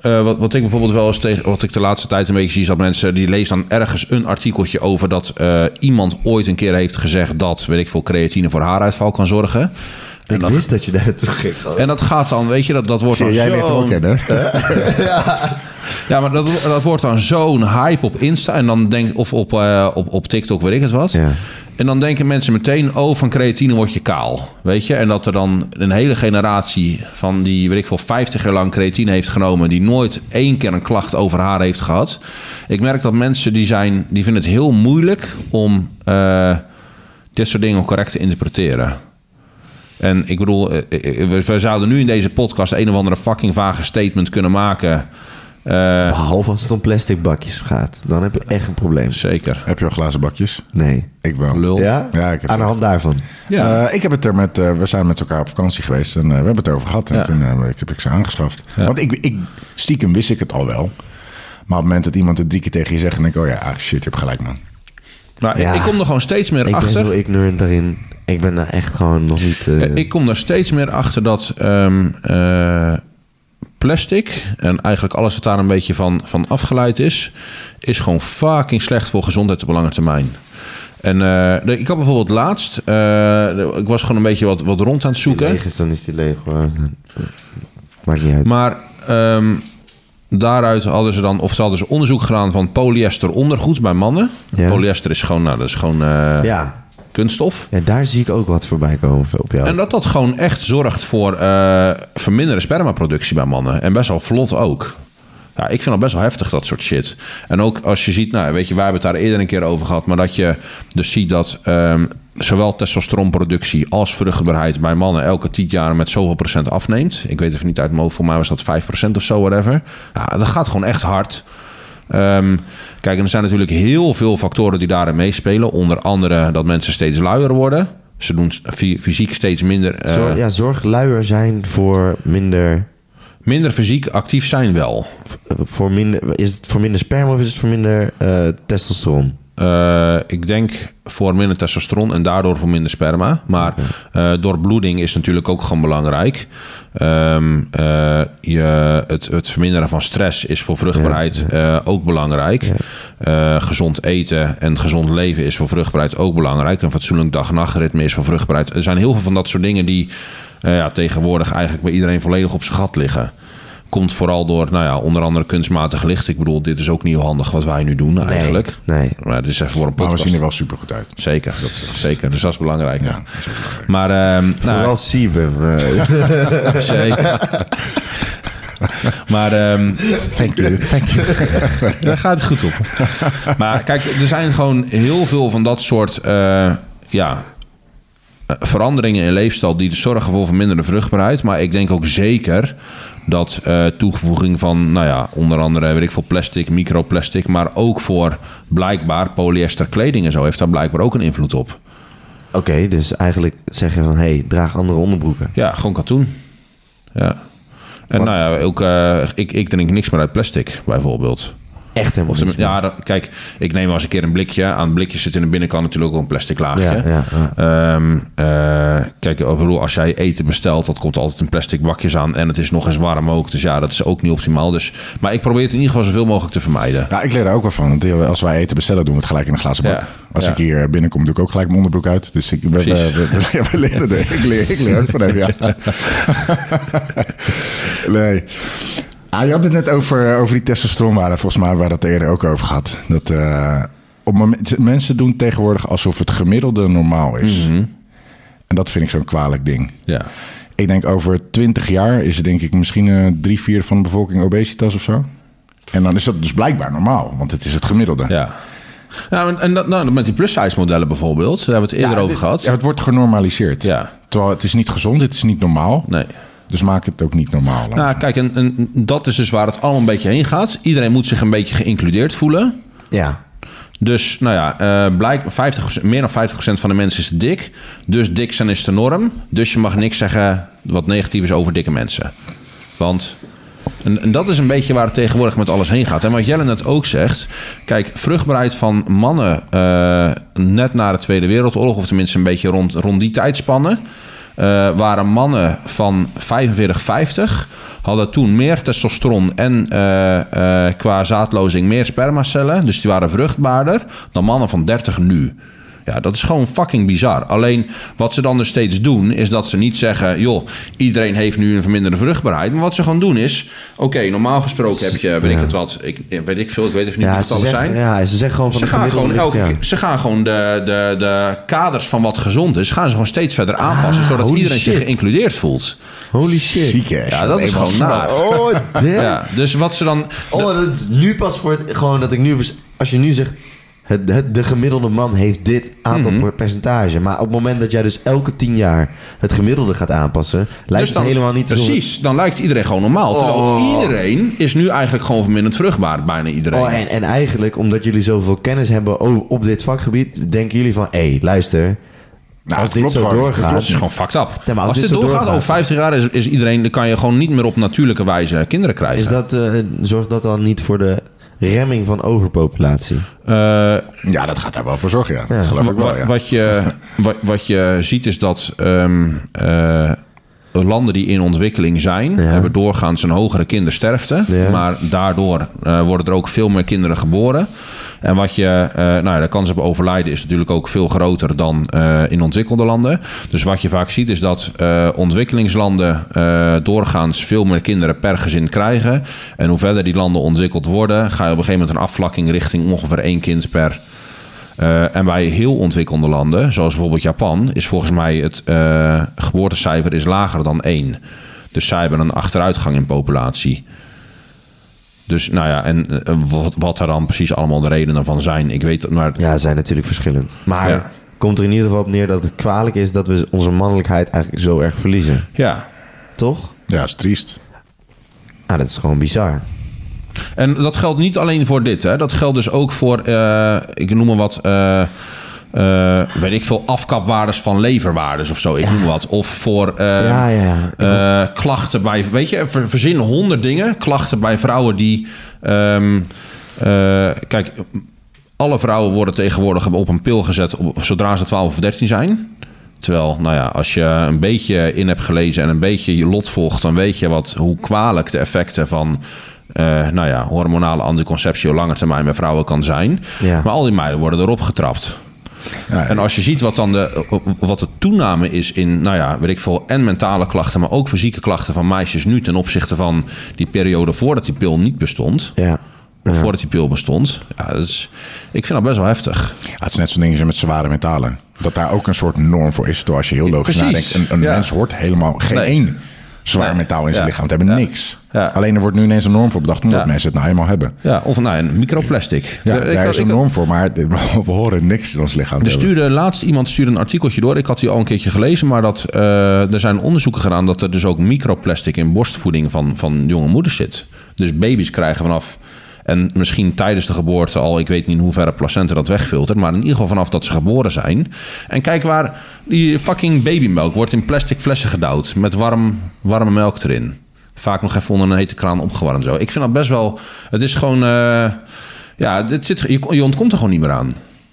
eh, wat, wat ik bijvoorbeeld wel eens tegen, wat ik de laatste tijd een beetje zie, is dat mensen die lezen dan ergens een artikeltje over dat eh, iemand ooit een keer heeft gezegd dat, weet ik veel, creatine voor haaruitval kan zorgen. En Ik dat, wist dat je daar naartoe ging. gewoon. en dat gaat dan, weet je, dat, dat wordt dan Jij hem ook zo'n- kennen. Ja, maar dat, dat wordt dan zo'n hype op Insta en dan denk, of op, eh, op, op TikTok, weet ik het wat. Ja. En dan denken mensen meteen, oh, van creatine word je kaal. Weet je? En dat er dan een hele generatie van die, weet ik veel, 50 jaar lang creatine heeft genomen... die nooit één keer een klacht over haar heeft gehad. Ik merk dat mensen die zijn, die vinden het heel moeilijk om eh, dit soort dingen correct te interpreteren. En ik bedoel, eh, eh, we, we zouden nu in deze podcast een of andere fucking vage statement kunnen maken. Eh, Behalve als het om plastic bakjes gaat. Dan heb je echt een probleem. zeker. Heb je al glazen bakjes? Nee. Ik wel. Lul. Ja? Ja, ik heb Aan de hand daarvan. Ja. Eh, ik heb het er met, eh, we zijn met elkaar op vakantie geweest en eh, we hebben het erover gehad. En Ja. toen eh, ik heb ik ze aangeschaft. Ja. Want ik, ik, stiekem wist ik het al wel. Maar op het moment dat iemand het drie keer tegen je zegt, dan denk ik, oh ja, ah, shit, je hebt gelijk man. Nou, ik- Ja. ik kom er gewoon steeds meer Ik ben achter. zo ignorant daarin. Ik ben daar echt gewoon nog niet... eh, Eh, Ik kom er steeds meer achter dat ehm, eh, plastic en eigenlijk alles wat daar een beetje van, van afgeleid is, is gewoon fucking slecht voor gezondheid op lange termijn. En ik had bijvoorbeeld laatst, ik was gewoon een beetje wat, wat rond aan het die zoeken. leeg is, dan is die leeg hoor. Maakt niet uit. Maar ehm, daaruit hadden ze dan, of ze hadden ze onderzoek gedaan van polyester ondergoed bij mannen. Ja. Polyester is gewoon, nou, dat is gewoon ja. Kunststof. ja, daar zie ik ook wat voorbij komen op jou. En dat dat gewoon echt zorgt voor verminderde spermaproductie bij mannen. En best wel vlot ook. Ja, ik vind dat best wel heftig, dat soort shit. En ook als je ziet, nou weet je, wij hebben het daar eerder een keer over gehad. Maar dat je dus ziet dat ehm, zowel testosteronproductie als vruchtbaarheid bij mannen elke 10 jaar met zoveel procent afneemt. Ik weet even niet uit mijn hoofd, voor mij was dat 5% of zo, whatever. Ja, dat gaat gewoon echt hard. Ehm, kijk, en er zijn natuurlijk heel veel factoren die daarin meespelen. Onder andere dat mensen steeds luier worden. Ze doen fy- fysiek steeds minder, eh, Zorg, ja, zorg luier zijn voor minder, minder fysiek actief zijn wel. voor minder... Is het voor minder sperma of is het voor minder eh, testosteron? Eh, ik denk voor minder testosteron en daardoor voor minder sperma. Maar eh doorbloeding is natuurlijk ook gewoon belangrijk. Ehm, eh, je, het, het verminderen van stress is voor vruchtbaarheid ook belangrijk. Gezond eten en gezond leven is voor vruchtbaarheid ook belangrijk. Een fatsoenlijk dag-nachtritme is voor vruchtbaarheid. Er zijn heel veel van dat soort dingen die ja, tegenwoordig eigenlijk bij iedereen volledig op zijn gat liggen. Komt vooral door, nou ja, onder andere kunstmatig licht. Ik bedoel, dit is ook niet heel handig wat wij nu doen eigenlijk. Nee. Maar het is even voor een Maar we podcast. zien er wel super goed uit. Zeker, dat, zeker. Dus dat is belangrijk. Ja, Ja. dat is ook belangrijk. Maar ehm, nou, Vooral Siebem. eh. zeker. maar ehm, Thank you, thank you. daar gaat het goed op. maar kijk, er zijn gewoon heel veel van dat soort eh, ja, eh, veranderingen in leefstijl die zorgen voor verminderde vruchtbaarheid. Maar ik denk ook zeker dat eh, toevoeging van, nou ja, onder andere weet ik veel plastic, microplastic, maar ook voor blijkbaar polyester kleding en zo heeft daar blijkbaar ook een invloed op. Oké, dus eigenlijk zeggen van... hey, draag andere onderbroeken. Ja, gewoon katoen. Ja. En Wat- nou ja, ook, eh, ik, ik drink niks meer uit plastic, bijvoorbeeld. Echt helemaal ja, dat- kijk, ik neem wel eens een keer een blikje. Aan het blikje zit in de binnenkant natuurlijk ook een plastic laagje. Ja, ja, ja. Ehm, eh, kijk, bedoel, als jij eten bestelt, dat komt altijd in plastic bakjes aan. En het is nog eens warm ook. Dus ja, dat is ook niet optimaal. Dus, maar ik probeer het in ieder geval zoveel mogelijk te vermijden. Nou, ik leer daar ook wel van. Want als wij eten bestellen, doen we het gelijk in een glazen bak. Ja, Als ja. ik hier binnenkom, doe ik ook gelijk mijn onderbroek uit. Dus ik, we, we, Precies. we, we- we leren er. Ik leer, ik leer ook van hem, ja. nee. Ah, je had het net over, over die testosteronwaarde. Volgens mij we dat eerder ook over gehad. Dat, eh, op moment, mensen doen tegenwoordig alsof het gemiddelde normaal is. Mhm. En dat vind ik zo'n kwalijk ding. Ja. Ik denk over 20 jaar is het denk ik misschien eh, drie vierde van de bevolking obesitas of zo. En dan is dat dus blijkbaar normaal, want het is het gemiddelde. Ja. Nou, en- dat, nou, met die plus-size modellen bijvoorbeeld, daar hebben we het eerder Ja, over gehad. Ja, het wordt genormaliseerd. Ja. Terwijl het is niet gezond, het is niet normaal. Nee. Dus maak het ook niet normaal. Nou, kijk, en, en dat is dus waar het allemaal een beetje heen gaat. Iedereen moet zich een beetje geïncludeerd voelen. Ja. Dus, nou ja, eh blijkt 50, meer dan 50% van de mensen is dik. Dus dik zijn is de norm. Dus je mag niks zeggen wat negatief is over dikke mensen. Want... En, en dat is een beetje waar het tegenwoordig met alles heen gaat. En wat Jelle net ook zegt. Kijk, vruchtbaarheid van mannen eh, net na de Tweede Wereldoorlog... of tenminste een beetje rond, rond die tijdspannen... eh, waren mannen van 45, 50... hadden toen meer testosteron en eh, eh, qua zaadlozing meer spermacellen. Dus die waren vruchtbaarder dan mannen van 30 nu. Ja, dat is gewoon fucking bizar. Alleen wat ze dan dus steeds doen, is dat ze niet zeggen: joh, iedereen heeft nu een verminderde vruchtbaarheid. Maar wat ze gewoon doen is: oké, normaal gesproken heb je, weet ik het wat, ik, weet ik veel, ik weet even niet Ja, wat ze het zijn. ja, ze zeggen gewoon van Ze de gaan, gewoon elke keer- ze gaan gewoon de, de, de kaders van wat gezond is, gaan ze gewoon steeds verder aanpassen, zodat Ah, iedereen zich geïncludeerd voelt. Holy shit. Ziek, hè? Ja, dat is gewoon naar. Oh, damn. Ja, dus wat ze dan. Oh, dat is nu pas voor het, gewoon dat ik nu... Als je nu zegt, het, het, de gemiddelde man heeft dit aantal Mhm. per- percentage. Maar op het moment dat jij dus elke tien jaar het gemiddelde gaat aanpassen... lijkt dus dan, het helemaal niet zo... Precies, dan lijkt iedereen gewoon normaal. Terwijl Oh. iedereen is nu eigenlijk gewoon verminderd vruchtbaar, bijna iedereen. Oh, en, en eigenlijk, omdat jullie zoveel kennis hebben o- op dit vakgebied... denken jullie van, hé, luister... Nou, als dit klopt zo doorgaat... Dat is gewoon fucked up. Ja, als als, dit dit zo doorgaat, doorgaat- over 50 jaar is, is iedereen, dan kan je gewoon niet meer op natuurlijke wijze kinderen krijgen. Is dat, eh, zorgt dat dan niet voor de remming van overpopulatie? Eh, Ja, dat gaat daar wel voor zorgen, ja. Dat geloof ik wel, ja. wat, je, wat, wat je ziet is dat ehm, eh, landen die in ontwikkeling zijn, Ja. hebben doorgaans een hogere kindersterfte. Ja. Maar daardoor eh, worden er ook veel meer kinderen geboren. En wat je, eh, nou ja, de kans op overlijden is natuurlijk ook veel groter dan eh, in ontwikkelde landen. Dus wat je vaak ziet is dat ontwikkelingslanden doorgaans veel meer kinderen per gezin krijgen. En hoe verder die landen ontwikkeld worden, ga je op een gegeven moment een afvlakking richting ongeveer één kind per eh, en bij heel ontwikkelde landen, zoals bijvoorbeeld Japan, is volgens mij het eh, geboortecijfer is lager dan 1. Dus zij hebben een achteruitgang in populatie. Dus nou ja, en eh, wat, wat er dan precies allemaal de redenen van zijn, ik weet het, maar Ja, zijn natuurlijk verschillend. Maar Ja. komt er in ieder geval op neer dat het kwalijk is... dat we onze mannelijkheid eigenlijk zo erg verliezen. ja. Toch? Ja, is triest. Nou, dat is gewoon bizar. En dat geldt niet alleen voor dit, hè. dat geldt dus ook voor, eh, ik noem maar wat, eh, eh, weet ik veel, afkapwaardes van leverwaardes of zo, ik noem wat. Of voor ja, ja, ja. Klachten bij, weet je, ver- verzin honderd dingen. Klachten bij vrouwen die, ehm, eh, kijk, alle vrouwen worden tegenwoordig op een pil gezet op, zodra ze 12 of 13 zijn. Terwijl, nou ja, als je een beetje in hebt gelezen en een beetje je lot volgt, dan weet je wat, hoe kwalijk de effecten van, eh, nou ja, hormonale anticonceptie op lange termijn bij vrouwen kan zijn. Ja. Maar al die meiden worden erop getrapt. Ja, En als je ziet wat dan de, wat de toename is in, nou ja, weet ik veel, en mentale klachten, maar ook fysieke klachten van meisjes nu ten opzichte van die periode voordat die pil niet bestond, ja. of voordat die pil bestond. Ja, dat is, ik vind dat best wel heftig. Ja, het is net zo'n dingetje met zware metalen. Dat daar ook een soort norm voor is. Terwijl als je heel logisch Precies. nadenkt. Een, een Ja. mens hoort helemaal geen Nee. één zwaar metaal in zijn lichaam te hebben. Niks. Ja. Alleen er wordt nu ineens een norm voor bedacht. Omdat mensen het nou eenmaal hebben. Ja, of nou, een microplastic. Ja, daar had- is een had- norm voor. Maar we horen niks in ons lichaam Er stuurde laatst iemand stuurde een artikeltje door. Ik had die al een keertje gelezen, maar dat, eh, er zijn onderzoeken gedaan dat er dus ook microplastic in borstvoeding van, van jonge moeders zit. Dus baby's krijgen vanaf. En misschien tijdens de geboorte al, ik weet niet in hoeverre placenta dat wegfiltert, maar in ieder geval vanaf dat ze geboren zijn. En kijk waar die fucking babymelk wordt in plastic flessen gedouwd met warm, warme melk erin. Vaak nog even onder een hete kraan opgewarmd. Zo. Ik vind dat best wel. Het is gewoon. eh, ja, dit zit, je, je ontkomt er gewoon niet meer aan.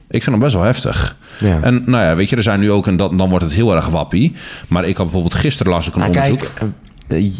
Ik vind dat best wel heftig. Ja. En nou ja, weet je, er zijn nu ook, en dat, dan wordt het heel erg wappie. Maar ik had bijvoorbeeld gisteren las ik een Maar onderzoek. kijk, eh,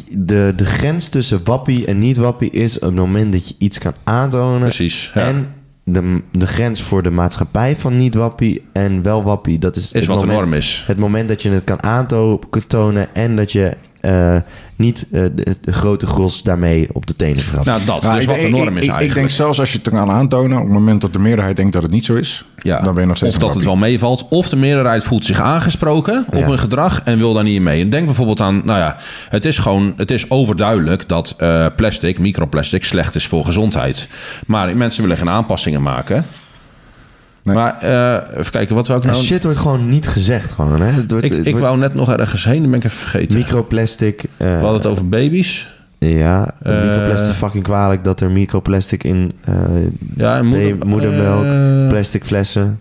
de, de grens tussen wappie en niet wappie is op het moment dat je iets kan aantonen. Precies, ja. En de, de grens voor de maatschappij van niet wappie en wel wappie, dat is, Is wat de moment, norm is. Het moment dat je het kan aantonen en dat je eh, niet eh, de, de grote gros daarmee op de tenen trapt. Nou, dat. Nou, dus ik, wat de norm is ik, eigenlijk. Ik denk zelfs als je het kan aantonen, op het moment dat de meerderheid denkt dat het niet zo is, ja. dan ben je nog steeds Of dat het wel meevalt. Of de meerderheid voelt zich aangesproken op Ja. hun gedrag en wil daar niet mee. En denk bijvoorbeeld aan, nou ja, het is gewoon, het is overduidelijk dat eh, plastic, microplastic, slecht is voor gezondheid. Maar mensen willen geen aanpassingen maken. Nee. Maar eh, even kijken, wat ik Ja, nou... shit wordt gewoon niet gezegd gewoon. Hè? Het wordt, ik het ik wordt wou net nog ergens heen, dan ben ik even vergeten. microplastic. eh, We hadden het over baby's. Ja, Eh, microplastic fucking kwalijk dat er microplastic in eh, Ja, moeder, moedermelk, plastic flessen.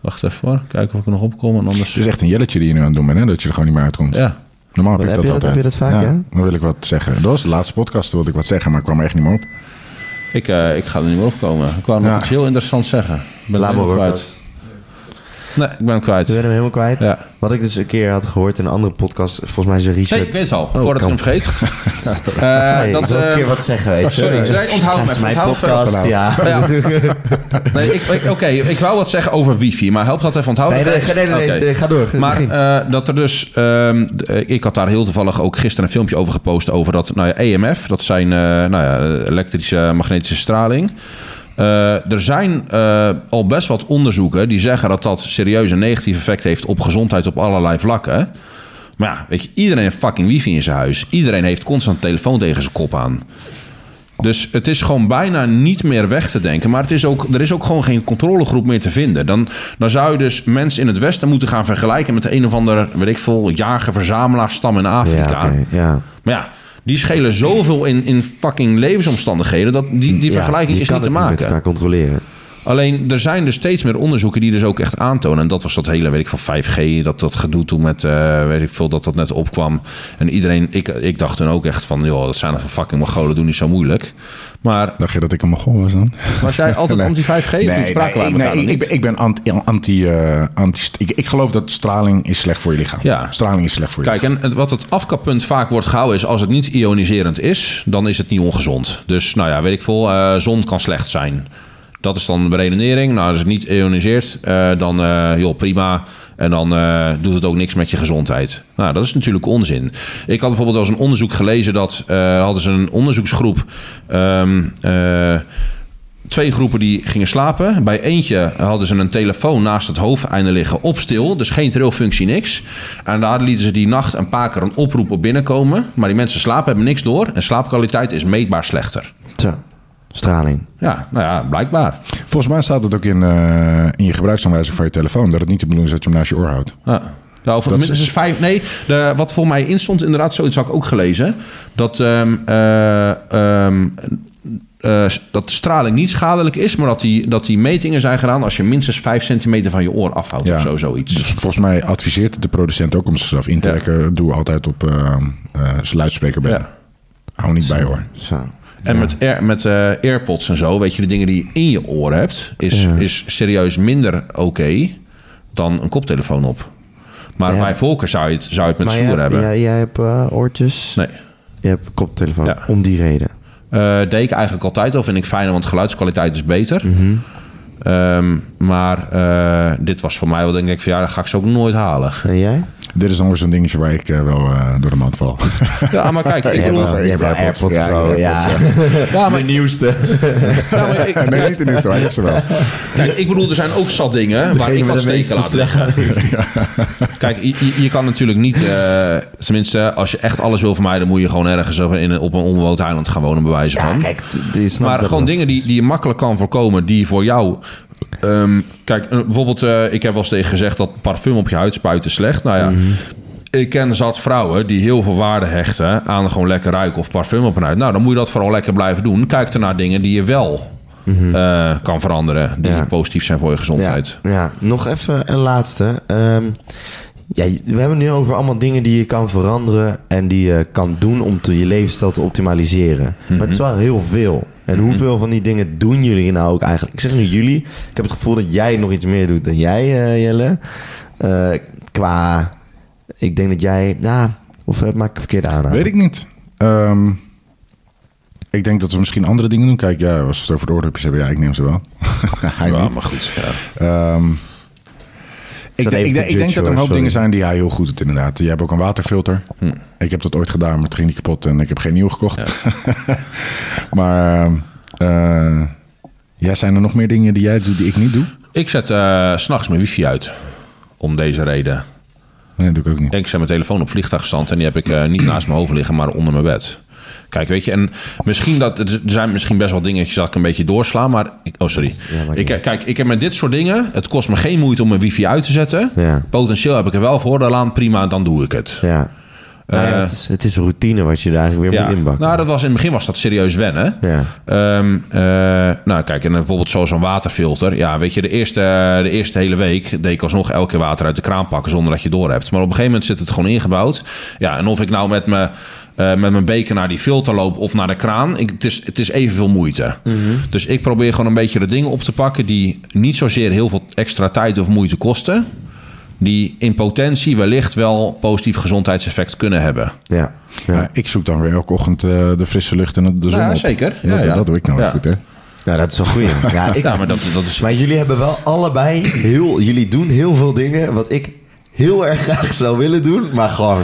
wacht even hoor, kijken of ik er nog opkom. En anders... Het is echt een jelletje die je nu aan het doen bent, hè? dat je er gewoon niet meer uitkomt. Ja, Normaal heb ik dat je dat- altijd. heb je dat vaak, ja? Dan wil ik wat zeggen. Dat was de laatste podcast, wilde ik wat zeggen, maar ik kwam er echt niet meer op. ik, eh, ik ga er niet meer opkomen. Ik wou nog Ja. iets heel interessants zeggen. Ik ben Laat maar helemaal kwijt. Nee, ik ben hem kwijt. We zijn hem helemaal kwijt. Ja. Wat ik dus een keer had gehoord in een andere podcast. Volgens mij is Richard... Nee, ik weet het al. Oh, voordat ik hem vergeet. Eh, Hey, dat, ik wil een eh, keer wat zeggen, weet je. sorry, zei- onthoud even, mijn even. podcast, ja. Ja. Nee, ik, ik- oké, ik wou wat zeggen over wifi, maar helpt dat even onthouden? Nee, nee, nee, nee, nee, nee, ga door. Maar eh, dat er dus... ehm, eh, ik had daar heel toevallig ook gisteren een filmpje over gepost... over dat nou ja, EMF, dat zijn nou ja, elektrische magnetische straling... Eh, er zijn eh, al best wat onderzoeken die zeggen dat dat serieus een negatief effect heeft op gezondheid op allerlei vlakken. Maar ja, weet je, iedereen heeft fucking wifi in zijn huis. Iedereen heeft constant telefoon tegen zijn kop aan. Dus het is gewoon bijna niet meer weg te denken. Maar het is ook, er is ook gewoon geen controlegroep meer te vinden. Dan, dan zou je dus mensen in het Westen moeten gaan vergelijken met een of andere, weet ik veel, jager-verzamelaarsstam in Afrika. ja, ja. Maar ja, die schelen zoveel in, in fucking levensomstandigheden. dat die, die vergelijking is niet te Met maken. elkaar controleren. Alleen er zijn dus steeds meer onderzoeken die dus ook echt aantonen. En dat was dat hele, weet ik van 5G, dat dat gedoe toen met, eh, weet ik veel, dat dat net opkwam. En iedereen, ik, ik dacht toen ook echt van, joh, dat zijn er van fucking Mongolen, doen niet zo moeilijk. Maar Dacht je dat ik een Mogol was dan? was jij altijd Nee. anti-5G? Toen Nee, nee, ik, ben, ik ben anti... anti, eh, anti ik, ik geloof dat straling is slecht voor je lichaam. Ja. Straling is slecht voor je Kijk, en het- wat het afkappunt vaak wordt gehouden is... als het niet ioniserend is, dan is het niet ongezond. Dus, nou ja, weet ik veel, eh, zon kan slecht zijn. Dat is dan de redenering. Nou, als het niet ioniseert, eh, dan joh, prima. En dan eh, doet het ook niks met je gezondheid. Nou, dat is natuurlijk onzin. Ik had bijvoorbeeld eens een onderzoek gelezen... dat eh, hadden ze een onderzoeksgroep... ehm, eh, twee groepen die gingen slapen. Bij eentje hadden ze een telefoon naast het hoofdeinde liggen op stil. Dus geen trilfunctie, niks. En daar lieten ze die nacht een paar keer een oproep op binnenkomen. Maar die mensen slapen, hebben niks door. En slaapkwaliteit is meetbaar slechter. Zo, straling. Ja, nou ja, blijkbaar. Volgens mij staat het ook in, eh, in je gebruiksaanwijzing van je telefoon... dat het niet de bedoeling is dat je hem naast je oor houdt. Ja. Ja, of minstens is- vijf. Nee, de, wat voor mij instond, inderdaad, zoiets had ik ook gelezen. Dat, ehm, eh, ehm, eh, dat straling niet schadelijk is, maar dat die, dat die metingen zijn gedaan als je minstens 5 centimeter van je oor afhoudt Ja. of zo, zoiets. Dus volgens mij adviseert de producent ook om zichzelf in te trekken. Doe altijd op eh, zijn luidspreker bij. Ja. Hou niet bij hoor. Zo. En met, air, met eh, AirPods en zo, weet je, de dingen die je in je oor hebt, is, Ja. is serieus minder oké dan een koptelefoon op. Maar Ja. bij Volker zou je het, zou je het met Maar snoer jij, hebben. Jij, jij hebt eh, oortjes. Nee. Je hebt koptelefoon. Om die reden. Eh, deed ik eigenlijk altijd al. Vind ik fijner, want geluidskwaliteit is beter. Mhm. Ehm, maar dit was voor mij wel, denk ik, van ja, dat ga ik ze ook nooit halen. En jij? Dit is dan weer zo'n dingetje waar ik eh, wel eh, door de mand val. Ja, maar kijk, ik bedoel... wel, je hebt AirPods. Pro. Ja, AirPods, Ja, maar, nieuwste. ja, maar ik, nee, niet de maar ik heb ze wel. kijk, ik bedoel, er zijn ook zat dingen waar ik wat steken laat liggen. Kijk, je, kan natuurlijk niet... eh, tenminste, als je echt alles wil vermijden... moet je gewoon ergens op een, op een onbewoond eiland gaan wonen, bij wijze Ja, van. kijk, Maar gewoon dingen die, die je makkelijk kan voorkomen, die voor jou. Ehm, kijk, eh, bijvoorbeeld, eh, ik heb wel eens tegen gezegd dat parfum op je huid spuiten slecht. Nou ja, Mhm. ik ken zat vrouwen die heel veel waarde hechten aan gewoon lekker ruiken of parfum op hun huid. Nou, dan moet je dat vooral lekker blijven doen. Kijk ernaar dingen die je wel eh, kan veranderen, die Mhm. Ja. positief zijn voor je gezondheid. Ja, ja, nog even een laatste. Ehm, ja, we hebben het nu over allemaal dingen die je kan veranderen en die je kan doen om te, je levensstijl te optimaliseren. Maar het is wel heel veel. En hoeveel van die dingen doen jullie nou ook eigenlijk? Ik zeg nu jullie. Ik heb het gevoel dat jij nog iets meer doet dan jij, eh, Jelle. Eh, qua, ik denk dat jij, nou, of eh, maak ik een verkeerde aanname? Weet ik niet. Ehm, ik denk dat we misschien andere dingen doen. Kijk, ja, als we het over de oordopjes hebben, ja, ik neem ze wel. Hij Ja, niet. maar goed. Ja. Ehm, ik, denk- ik, denk- ik denk dat er een hoop sorry. dingen zijn die hij heel goed doet, inderdaad. Je hebt ook een waterfilter. Hm. Ik heb dat ooit gedaan, maar het ging niet kapot en ik heb geen nieuw gekocht. maar eh, ja, zijn er nog meer dingen die jij doet die ik niet doe? Ik zet eh, s s'nachts mijn wifi uit. Om deze reden. Nee, dat doe ik ook niet. Ik zet mijn telefoon op vliegtuigstand en die heb ik eh, niet naast mijn hoofd liggen, maar onder mijn bed. Kijk, weet je, en misschien dat er zijn misschien best wel dingetjes dat ik een beetje doorsla, maar ik, oh sorry. Ja, ik, kijk, ik heb met dit soort dingen, het kost me geen moeite om mijn wifi uit te zetten. Ja. Potentieel heb ik er wel voordeel aan, prima, dan doe ik het. Ja. Nou ja, Eh, het, is, het is routine wat je daar eigenlijk weer Ja, moet inbakken. nou, dat was in het begin was dat serieus wennen. Ja. Ehm, eh, nou, kijk, en bijvoorbeeld zoals een waterfilter. Ja, weet je, de eerste, de eerste hele week deed ik alsnog elke keer water uit de kraan pakken zonder dat je door hebt. Maar op een gegeven moment zit het gewoon ingebouwd. Ja, en of ik nou met mijn eh, met mijn beker naar die filter loop of naar de kraan. Ik, het, is, het is evenveel moeite. Dus ik probeer gewoon een beetje de dingen op te pakken die niet zozeer heel veel extra tijd of moeite kosten. Die in potentie wellicht wel positief gezondheidseffect kunnen hebben. Ja. ja. Ja, ik zoek dan weer elke ochtend eh, de frisse lucht en de zon Ja, op. zeker. Ja, dat, ja. dat doe ik nou Ja. goed, hè? Nou, dat is wel goed. Ja, ik, Ja, maar dat, dat is. Maar jullie hebben wel allebei heel... Jullie doen heel veel dingen wat ik heel erg graag zou willen doen. Maar gewoon,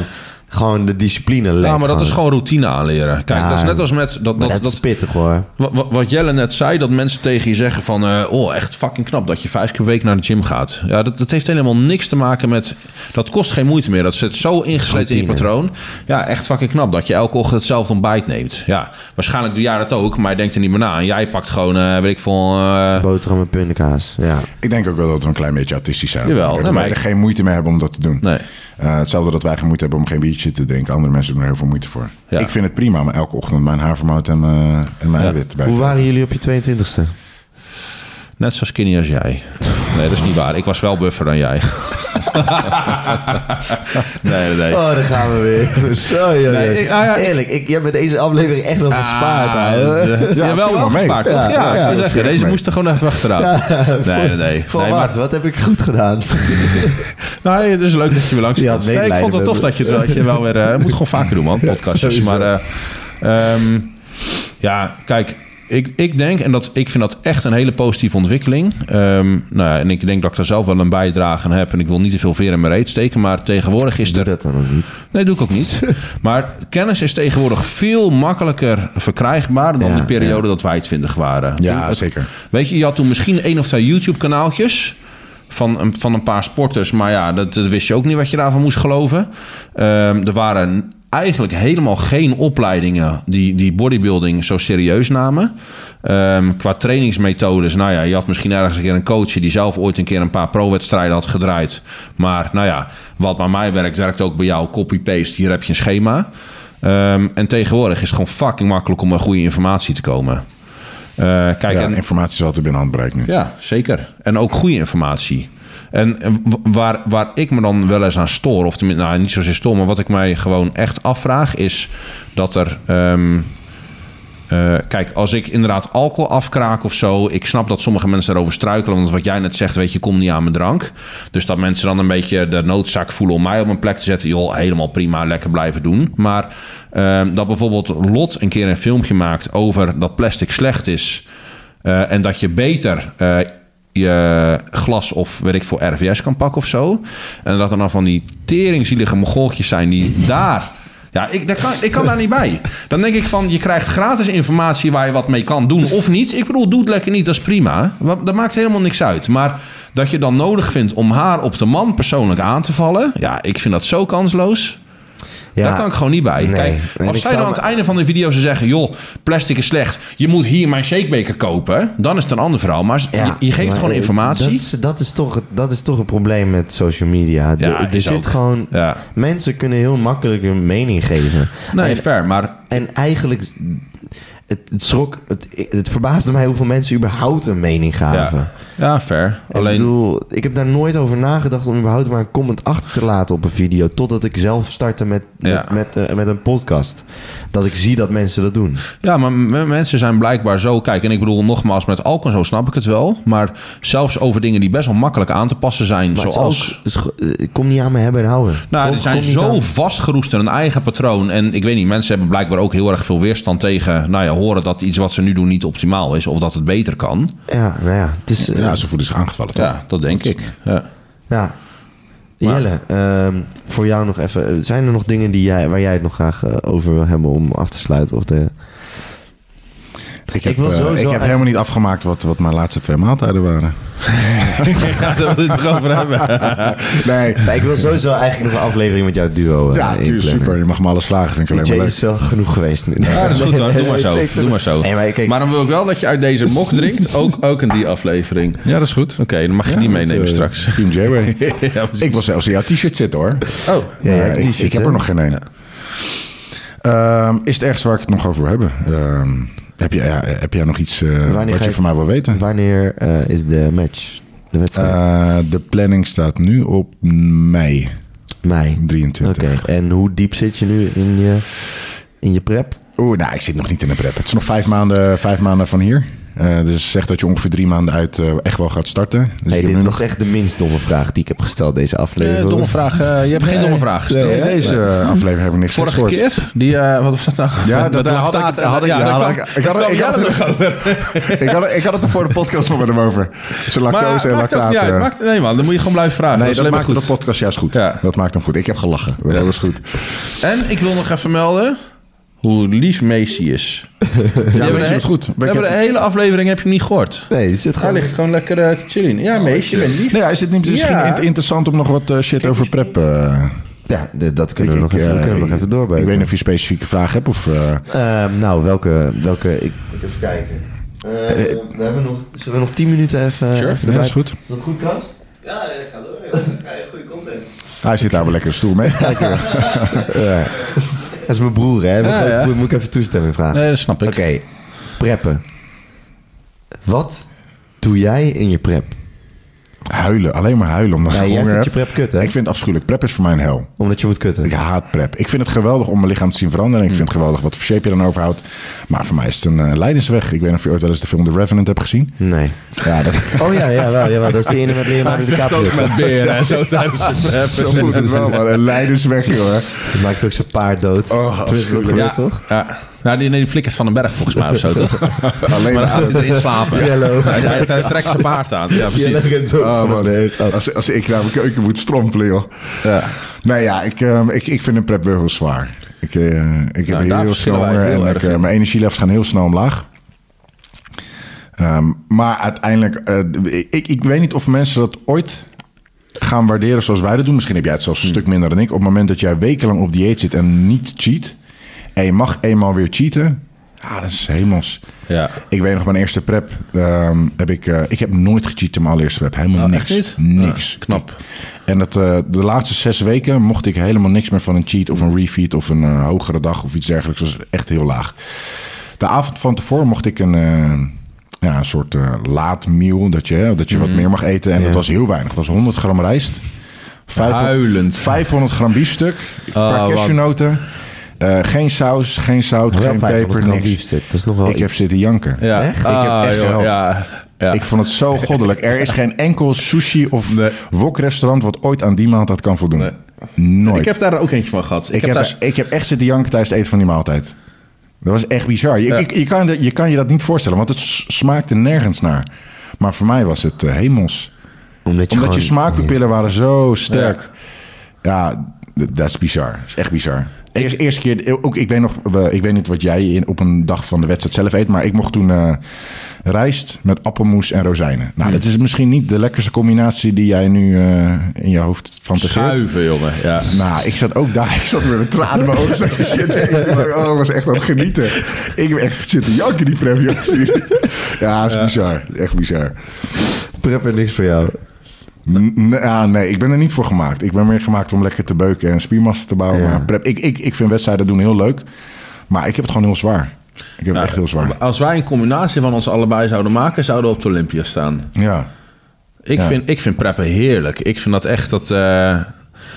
gewoon de discipline lek. Ja, maar dat is gewoon routine aanleren. Kijk, Ja, dat is net als met. Dat, dat, dat, dat, is pittig hoor. Wat, Jelle net zei, dat mensen tegen je zeggen van... eh, oh, echt fucking knap dat je vijf keer per week naar de gym gaat. Ja, dat, dat heeft helemaal niks te maken met... Dat kost geen moeite meer. Dat zit zo ingesleten in je patroon. Ja, echt fucking knap dat je elke ochtend hetzelfde ontbijt neemt. Ja, waarschijnlijk doe jij dat ook, maar je denkt er niet meer na. En jij pakt gewoon, eh, weet ik veel... eh, Boterham en pindakaas. Ja. Ik denk ook wel dat we een klein beetje autistisch zijn. Jawel, dat nee, wij maar er geen moeite mee hebben om dat te doen. nee. Eh, hetzelfde dat wij geen moeite hebben om geen biertje te drinken. Andere mensen hebben er heel veel moeite voor. Ja. Ik vind het prima om elke ochtend mijn havermout en, mijn- en mijn Ja. eiwit bij Hoe waren jullie op je 22e? Net zo skinny als jij. Nee, dat is niet waar. Ik was wel buffer dan jij. nee, nee. Oh, daar gaan we weer. Zo, joh. Nee, ik- ah, ja, Eerlijk, ik, je hebt met deze aflevering echt nog gespaard. Ah, hè? dat, eh, Ja, ja, wel wel gespaard, toch? Ja, Ja, ik zeggen, deze moest er gewoon even achteraan. nee, nee, nee. Voor nee wat? maar- Wat heb ik goed gedaan? Nou, het is leuk dat je weer langs komt. Nee, ik vond het tof dat je, het- dat je wel weer... eh, moet gewoon vaker doen, man, podcastjes. maar eh, ehm, ja, kijk... Ik, ik denk, en dat, ik vind dat echt een hele positieve ontwikkeling. Ehm, nou ja, en ik denk dat ik daar zelf wel een bijdrage aan heb. En ik wil niet te veel veer in mijn reet steken. Maar tegenwoordig is er dat dan ook niet. Nee, doe ik ook niet. Maar kennis is tegenwoordig veel makkelijker verkrijgbaar dan Ja, de periode dat wij twintig waren. Toen Ja, het- zeker. Weet je, je had toen misschien één of twee YouTube-kanaaltjes van een, van een paar sporters. Maar ja, dat, dat wist je ook niet wat je daarvan moest geloven. Ehm, er waren eigenlijk helemaal geen opleidingen die, die bodybuilding zo serieus namen. Ehm, qua trainingsmethodes, nou ja, je had misschien ergens een keer een coach die zelf ooit een keer een paar pro-wedstrijden had gedraaid. Maar nou ja, wat bij mij werkt, werkt ook bij jou. Copy-paste, hier heb je een schema. Ehm, en tegenwoordig is het gewoon fucking makkelijk om aan goede informatie te komen. Eh, kijk, Ja, en, informatie is altijd binnen handbereik nu. ja, zeker. En ook goede informatie. En waar, waar ik me dan wel eens aan stoor, of nou, niet zozeer stoor, maar wat ik mij gewoon echt afvraag, is dat er. ehm, eh, kijk, als ik inderdaad alcohol afkraak of zo, ik snap dat sommige mensen erover struikelen. Want wat jij net zegt, weet je, kom niet aan mijn drank. Dus dat mensen dan een beetje de noodzaak voelen om mij op mijn plek te zetten. Joh, helemaal prima, lekker blijven doen. Maar ehm, dat bijvoorbeeld Lot een keer een filmpje maakt over dat plastic slecht is. eh, en dat je beter eh, je glas of weet ik voor RVS kan pakken of zo. En dat er dan van die teringzielige mogoltjes zijn die daar... Ja, ik, daar kan, ik kan daar niet bij. Dan denk ik van, je krijgt gratis informatie waar je wat mee kan doen of niet. Ik bedoel, doe het lekker niet, dat is prima. Dat maakt helemaal niks uit. Maar dat je dan nodig vindt om haar op de man persoonlijk aan te vallen... Ja, ik vind dat zo kansloos. Ja. Daar kan ik gewoon niet bij. Nee. Kijk, als zij dan aan het einde van de video zou zeggen... joh, plastic is slecht, je moet hier mijn shakebeker kopen... dan is het een ander verhaal. Maar je, je geeft maar, gewoon eh, informatie. Dat is, dat, is toch, dat is toch een probleem met social media. De- Ja, er zit ook. gewoon... Mensen kunnen heel makkelijk hun mening geven. Nee, en, fair, maar... en eigenlijk... Het, het, schrok, het, het verbaasde mij hoeveel mensen überhaupt een mening gaven. Ja, fair. Alleen... Ik bedoel, ik heb daar nooit over nagedacht om überhaupt maar een comment achter te laten op een video. Totdat ik zelf startte met, Ja. met, met, eh, met een podcast. Dat ik zie dat mensen dat doen. Ja, maar mensen zijn blijkbaar zo... Kijk, en ik bedoel nogmaals, met alcohol en zo snap ik het wel. Maar zelfs over dingen die best wel makkelijk aan te passen zijn. Maar zoals... ook- eh, kom niet aan me hebben en houden. Nou, die zijn zo aan- vastgeroest in hun eigen patroon. En ik weet niet, mensen hebben blijkbaar ook heel erg veel weerstand tegen... Nou ja, horen dat iets wat ze nu doen niet optimaal is. Of dat het beter kan. Ja, nou ja. Het is, Ja, ze voelen zich aangevallen, toch? Ja, dat denk ik. Ja. Ja. Jelle, ehm, voor jou nog even. Zijn er nog dingen die jij, waar jij het nog graag eh, over wil hebben om af te sluiten? Of de... Ik heb, wil eh, sowieso ik heb helemaal niet afgemaakt wat, wat mijn laatste twee maaltijden waren. ja, daar wil het toch over hebben. Nee. Nee, ik wil sowieso eigenlijk nog een aflevering met jouw duo. eh, Ja, inplannen. super. Je mag me alles vragen, vind ik alleen DJ maar is wel genoeg geweest nu. Ja, dat is goed hoor. Doe maar zo. Ik- Doe maar zo. Nee, maar kijk, Maar dan wil ik wel dat je uit deze mok drinkt ook, ook in die aflevering. Ja, dat is goed. Oké, dan mag je Ja, die meenemen eh, straks. Team J-Way. ja, precies. ik wil zelfs in jouw t-shirt zitten hoor. Oh, Ja, ik, t-shirt, ik heb er nog geen een. Ehm, is het ergste waar ik het nog over wil hebben? Ehm, heb, je, ja, heb jij nog iets Wanneer wat je- van mij wil weten? Wanneer eh, is de match? De wedstrijd? Eh, de planning staat nu op mei Mei. 23. Oké, en hoe diep zit je nu in je... in je prep? Oeh, nou, ik zit nog niet in de prep. Het is nog vijf maanden, vijf maanden van hier. Eh, dus zeg dat je ongeveer drie maanden uit eh, echt wel gaat starten. Dus Nee, heb dit was echt de minst domme vraag die ik heb gesteld deze aflevering. Eh, domme vraag. je hebt geen domme vraag gesteld. Nee, deze aflevering heb ik niks Vorige gehoord. keer? Die, eh, wat was dat nou? Ja, dat had ik, had ik, ja, ik, ik had, ik, had, ik, had, ik had het er voor de podcast nog met hem over. Zijn Maar lactose en lactaat. nee man, dan moet je gewoon blijven vragen. Nee, dat is maakt de podcast juist goed. Ja. Dat maakt hem goed. Ik heb gelachen. Dat was goed. En ik wil nog even melden hoe lief Macy is. Ja, de- doet goed. We hebben heb- de hele aflevering heb je hem niet gehoord. Nee, zit Hij gewoon... ligt gewoon lekker eh, te chillen. Ja, Macy, je bent lief. Nee, is het niet misschien Ja. interessant om nog wat eh, shit over prep... eh, Ja, d- dat kunnen we, nog, even, kunnen we nog ik- even doorbeuken. Ik weet niet of je een specifieke vraag hebt of... eh, Ehm, nou, welke... welke ik, even kijken. Eh, we hebben nog, zullen we nog 10 minuten even, Sure. even ja, erbij? is goed. Is dat goed, Kras? Ja, ga door. Goede content. Hij zit daar wel lekker stoel mee. Ja. Dat is mijn broer, hè? Mijn Ja, grote broer moet ik even toestemming vragen. Nee, dat snap ik. Oké, preppen. Wat doe jij in je prep? Huilen, alleen maar huilen. Omdat Ja, ik jij vindt je prep kut, hè? Ik vind het afschuwelijk. Prep is voor mij een hel. Omdat je moet kutten. Ik haat prep. Ik vind het geweldig om mijn lichaam te zien veranderen. Ik vind het geweldig wat voor shape je dan overhoudt. Maar voor mij is het een eh, leidensweg. Ik weet niet of je ooit wel eens de film The Revenant hebt gezien. Nee. Ja, dat, Oh ja, ja, wel, ja, wel. dat is de ene met Leonardo DiCaprio. ook met beren en zo tijdens het preppen. zo voelt het wel, maar een leidersweg, joh. Die maakt ook zijn paard dood. Oh, dat gebeurt toch? Ja. Ja, die, nee, die flikkert van een berg volgens mij of zo, toch? Alleen Maar dan gaat hij erin slapen. Yellow. Hij, hij, hij trekt zijn paard aan. Ja, precies. Oh, man. Als, als ik naar mijn keuken moet strompelen, joh. Ja. Nee, ja, ik, ehm, ik, ik vind een prep wel heel zwaar. Ik, eh, ik heb Nou, heel snel heel en ik, eh, mijn energielevels gaan heel snel omlaag. Ehm, maar uiteindelijk, eh, ik, ik weet niet of mensen dat ooit gaan waarderen zoals wij dat doen. Misschien heb jij het zelfs een Hmm. stuk minder dan ik. Op het moment dat jij wekenlang op dieet zit en niet cheat... en je mag eenmaal weer cheaten... Ja, dat is hemels. Ja. Ik weet nog, mijn eerste prep ehm, heb ik... eh, ik heb nooit gecheat in mijn allereerste prep. Helemaal Oh, niks. Niks. Ah, knap. En het, eh, de laatste zes weken mocht ik helemaal niks meer van een cheat of een refeed of een eh, hogere dag of iets dergelijks. Dat was echt heel laag. De avond van tevoren mocht ik een, ja, een soort laat meal, dat je, dat je wat meer mag eten. En Ja. dat was heel weinig. Dat was 100 gram rijst. 500, Huilend. 500 gram biefstuk, een paar Oh, wat- cashewnoten. Eh, geen saus, geen zout, geen 500 peper, niks. biefstuk. Dat is nog wel Ik heb zitten janken. Ja. Echt? Ik heb Ah, echt joh. Ja. Ja. Ik vond het zo goddelijk. Er is geen enkel sushi of Nee. wokrestaurant wat ooit aan die maaltijd kan voldoen. Nee. Nooit. Ik heb daar ook eentje van gehad. Ik, Ik, heb, daar- ik heb echt zitten janken tijdens het eten van die maaltijd. Dat was echt bizar. Je, Ja. je, je kan, je kan je dat niet voorstellen, want het smaakte nergens naar. Maar voor mij was het eh, hemels. Omdat je, Omdat je gewoon- smaakpapillen waren zo sterk. Ja, dat is bizar. Dat is echt bizar. Eerst, eerste keer, ook ik weet nog, ik weet niet wat jij in, op een dag van de wedstrijd zelf eet, maar ik mocht toen eh, rijst met appelmoes en rozijnen. Nou, dat is misschien niet de lekkerste combinatie die jij nu eh, in je hoofd fantaseert. Schuiven, jongen. Ja. Nou, ik zat ook daar. Ik zat met mijn tranen in mijn ogen. Zat shit eten. Oh, ik was echt aan het genieten. Ik heb echt zitten janken die prep. jongens. Ja, dat is bizar. Echt bizar. Prep en niks voor jou. Ja, nee, ik ben er niet voor gemaakt. Ik ben meer gemaakt om lekker te beuken en spiermassa te bouwen. Ja. Maar prep, ik, ik, ik vind wedstrijden doen heel leuk. Maar ik heb het gewoon heel zwaar. Ik heb het echt heel zwaar. Als wij een combinatie van ons allebei zouden maken, zouden we op de Olympia staan. Ja. Ik, Ja. vind, ik vind preppen heerlijk. Ik vind dat echt dat... eh,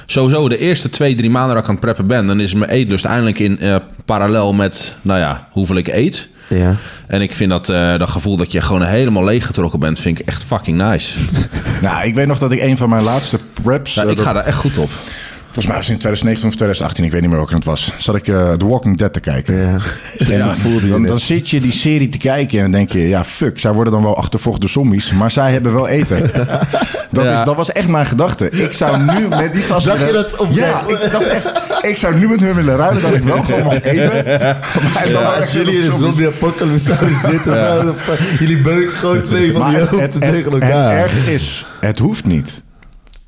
sowieso de eerste twee, drie maanden dat ik aan het preppen ben... dan is mijn eetlust eindelijk in eh, parallel met, nou ja, hoeveel ik eet. Ja. En ik vind dat, eh, dat gevoel dat je gewoon helemaal leeggetrokken bent... vind ik echt fucking nice. Nou, ik weet nog dat ik een van mijn laatste preps... Ja, eh, ik dat- ga daar echt goed op. Volgens mij was het in 2019 of 2018, ik weet niet meer welke het was. Zat ik eh The Walking Dead te kijken. Ja. En Zo voelde je dan, het. dan zit je die serie te kijken en dan denk je... ja, fuck, zij worden dan wel achtervolgd door zombies... maar zij hebben wel eten. Dat, Ja. is, dat was echt mijn gedachte. Ik zou nu met die gasten... Zag je dat op- Ja, ik dacht echt... Ik zou nu met hun willen ruilen dat ik wel gewoon mag eten. Maar Als jullie in een zombie-apocalypse zouden zitten, jullie beuken gewoon twee van Maar die het, hoofden het, het, tegen het elkaar. erg is, het hoeft niet.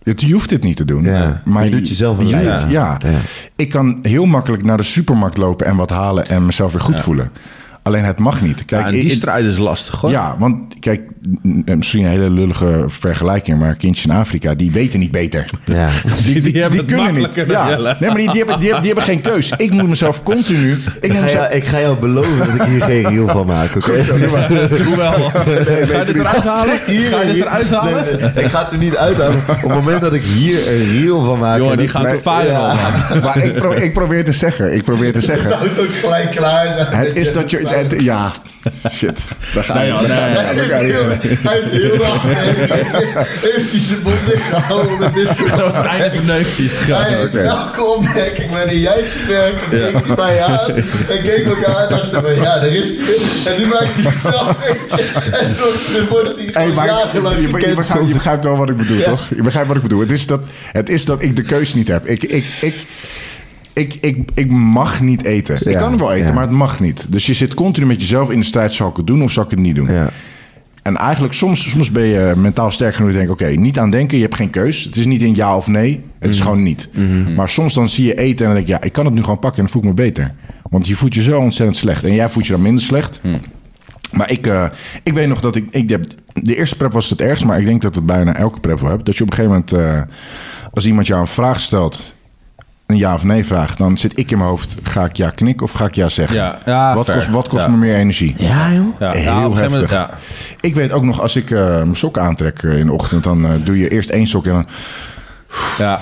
Het, je hoeft dit niet te doen. Ja, maar je doet jezelf een je ja. Ja. Ik kan heel makkelijk naar de supermarkt lopen en wat halen en mezelf weer goed voelen. Alleen het mag niet. Kijk, Ja, en die strijd is lastig hoor. Ja, want kijk, misschien een hele lullige vergelijking, maar kindjes in Afrika, die weten niet beter. Ja. Die, die hebben het makkelijker dan Ja. Nee, maar die, die, hebben, die, hebben, die hebben geen keus. Ik moet mezelf continu. Ik ga, mezelf, jou, ik ga jou beloven dat ik hier geen reel van maak, oké? Hoewel. Ga je dit eruit halen? Ga je dit eruit halen? Nee, nee, ik ga het er niet uithalen. Op het moment dat ik hier een reel van maak... Jongen, en die gaat ja. man. maar ik, pro- ik probeer te zeggen. Ik probeer te zeggen. Zou het ook gelijk klaar zijn? Het is dat je. Het, ja. Shit. Daar ga Nee, je. nee, Hij heeft heel, hij heeft heel de aflevering heeft hij zijn mond dicht gehouden met dit soort... Op het einde verneukt hij het Hij gewoon. heeft elke opmerking wanneer jij te werken, keek hij bij je aan en keek elkaar aan en dacht hij van, ja, daar is hij. En nu maakt hij het zelf eentje en zorgt hij ervoor dat hij Hey, gewoon maar jarenlang je, je, begrijpt, wel wat ik bedoel, Ja. toch? Je begrijpt wat ik bedoel. Het is dat, het is dat ik de keus niet heb. Ik, ik, ik, ik, ik, ik mag niet eten. Ik kan wel eten, ja. maar het mag niet. Dus je zit continu met jezelf in de strijd. Zal ik het doen of zal ik het niet doen? Ja. En eigenlijk soms, soms ben je mentaal sterk genoeg. te denken, oké, niet aan denken. Je hebt geen keus. Het is niet een ja of nee. Het is gewoon niet. Maar soms dan zie je eten en dan denk je... ja, ik kan het nu gewoon pakken en dan voel ik me beter. Want je voelt je zo ontzettend slecht. En jij voelt je dan minder slecht. Maar ik, eh, ik weet nog dat ik, ik... heb- De eerste prep was het ergst, maar ik denk dat het bijna elke prep wel hebt. Dat je op een gegeven moment... eh, als iemand jou een vraag stelt... een ja of nee vraag... dan zit ik in mijn hoofd... ga ik ja knikken of ga ik ja zeggen? Ja, ja, wat, fair. kost, wat kost Ja. me meer energie? Ja, joh. Ja, Heel ja, heftig. moment, ja. Ik weet ook nog, als ik eh, mijn sokken aantrek eh, in de ochtend... dan eh, doe je eerst één sok en dan... Ja.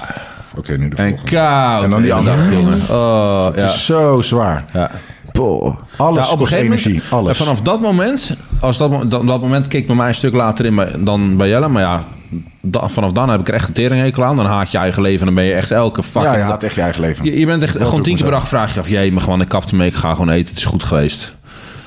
Oké, nu de En volgende. koud. En dan die de andere. jongen. Oh, Het ja. is zo zwaar. ja. Boah. Alles Ja, op een kost gegeven energie. moment, alles. en vanaf dat moment, als dat, dat, dat moment keek bij mij een stuk later in bij- dan bij Jelle. Maar ja, da- vanaf dan heb ik er echt een teringhekel aan. Dan haat je eigen leven en dan ben je echt elke fucking... ja, je haat echt je eigen leven. je, je bent echt Dat gewoon tien keer per dag vraag je af... Jee, maar gewoon ik kapte mee, ik ga gewoon eten. Het is goed geweest.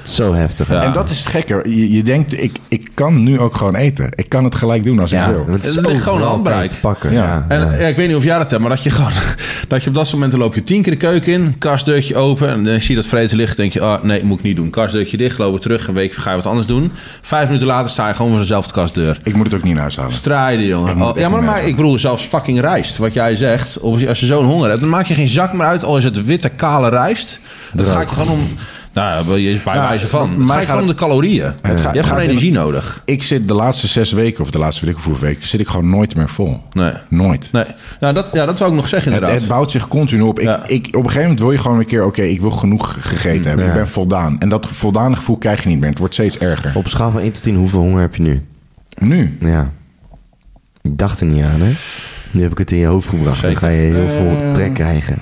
Zo heftig. Ja. En dat is het gekke. Je, je denkt, ik, ik kan nu ook gewoon eten. Ik kan het gelijk doen als ik wil. Het ligt gewoon overal handbereik. te pakken. Ja. Ja. En ja. ja, ik weet niet of jij dat hebt, maar dat je gewoon... dat je op dat momenten loop je tien keer de keuken in... kastdeurtje open en dan zie je dat vreten liggen... denk je, oh nee, moet ik niet doen. Kastdeurtje dicht, lopen terug, een week ga je wat anders doen. Vijf minuten later sta je gewoon voor dezelfde kastdeur. Ik moet het ook niet naar huis halen. Strijden, jongen. Oh, ja, maar, maar ik bedoel, zelfs fucking rijst. Wat jij zegt, of als je zo'n honger hebt... dan maak je geen zak meer uit, al is het witte, kale rijst. Dan ga ik gewoon om... Nou, je is bij Ja, wijze van. Het gaat gaat gewoon om de calorieën. gaat- je hebt het gewoon gaat- energie nodig. Ik zit de laatste zes weken, of de laatste weet ik hoeveel weken... zit ik gewoon nooit meer vol. Nee. Nooit. Nee. Nou, dat, ja, dat zou ik nog zeggen Het, inderdaad. het bouwt zich continu op. Ik, Ja. ik, op een gegeven moment wil je gewoon een keer... oké, ik wil genoeg gegeten hebben. Ja. Ik ben voldaan. En dat voldane gevoel krijg je niet meer. Het wordt steeds erger. Op een schaal van 1 tot 10, hoeveel honger heb je nu? Nu? Ja. Ik dacht er niet aan, hè? Nu heb ik het in je hoofd gebracht. Dan Zeker. ga je heel veel trek krijgen.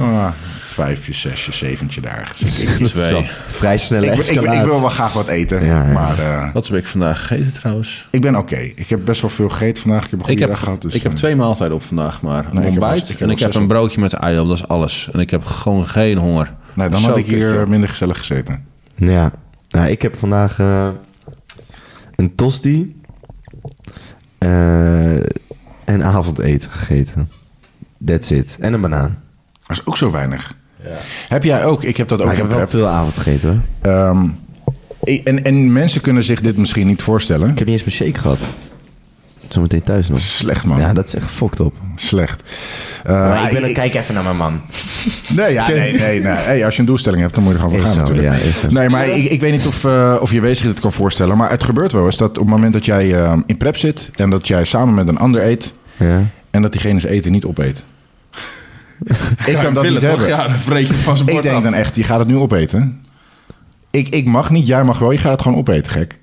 Ah, vijfje, zesje, zeventje daar. Twee. vrij snelle Ik, ik, wil wel graag wat eten. Ja, ja. Maar eh, Wat heb ik vandaag gegeten trouwens? ik ben oké. Ik heb best wel veel gegeten vandaag. Ik heb een goede Ik heb, dag gehad. Dus, ik heb eh, twee maaltijden op vandaag, maar een Nee, ontbijt wel- ik heb en ik heb een broodje met ei op, dat is alles. En ik heb gewoon geen honger. Nee, dan Zo had ik hier minder gezellig gezeten. Ja. Nou, ik heb vandaag eh, een tosti eh, en avondeten gegeten. That's it. En een banaan. Dat is ook zo weinig. Heb jij ook? Ik heb dat ook Maar ik heb in wel veel avond gegeten hoor. Ehm, en, en mensen kunnen zich dit misschien niet voorstellen. Ik heb niet eens mijn shake gehad. Zometeen thuis nog. Slecht man. Ja, dat is echt fucked op. Slecht. Eh, Maar ik ben ik- een kijk even naar mijn man. Nee, ja, nee, nee, nee. Hey, als je een doelstelling hebt, dan moet je er gewoon voor Is gaan zo, natuurlijk. ja. Nee, maar ik, ik weet niet of, eh, of je wezen dit kan voorstellen. Maar het gebeurt wel eens dat op het moment dat jij eh, in prep zit... en dat jij samen met een ander eet... Ja. en dat diegene zijn eten niet opeet. ik kan dat niet hebben. Ja, dan vreet je het van zijn ik bord denk af. dan echt, je gaat het nu opeten. Ik, ik mag niet, jij mag wel. Je gaat het gewoon opeten, gek.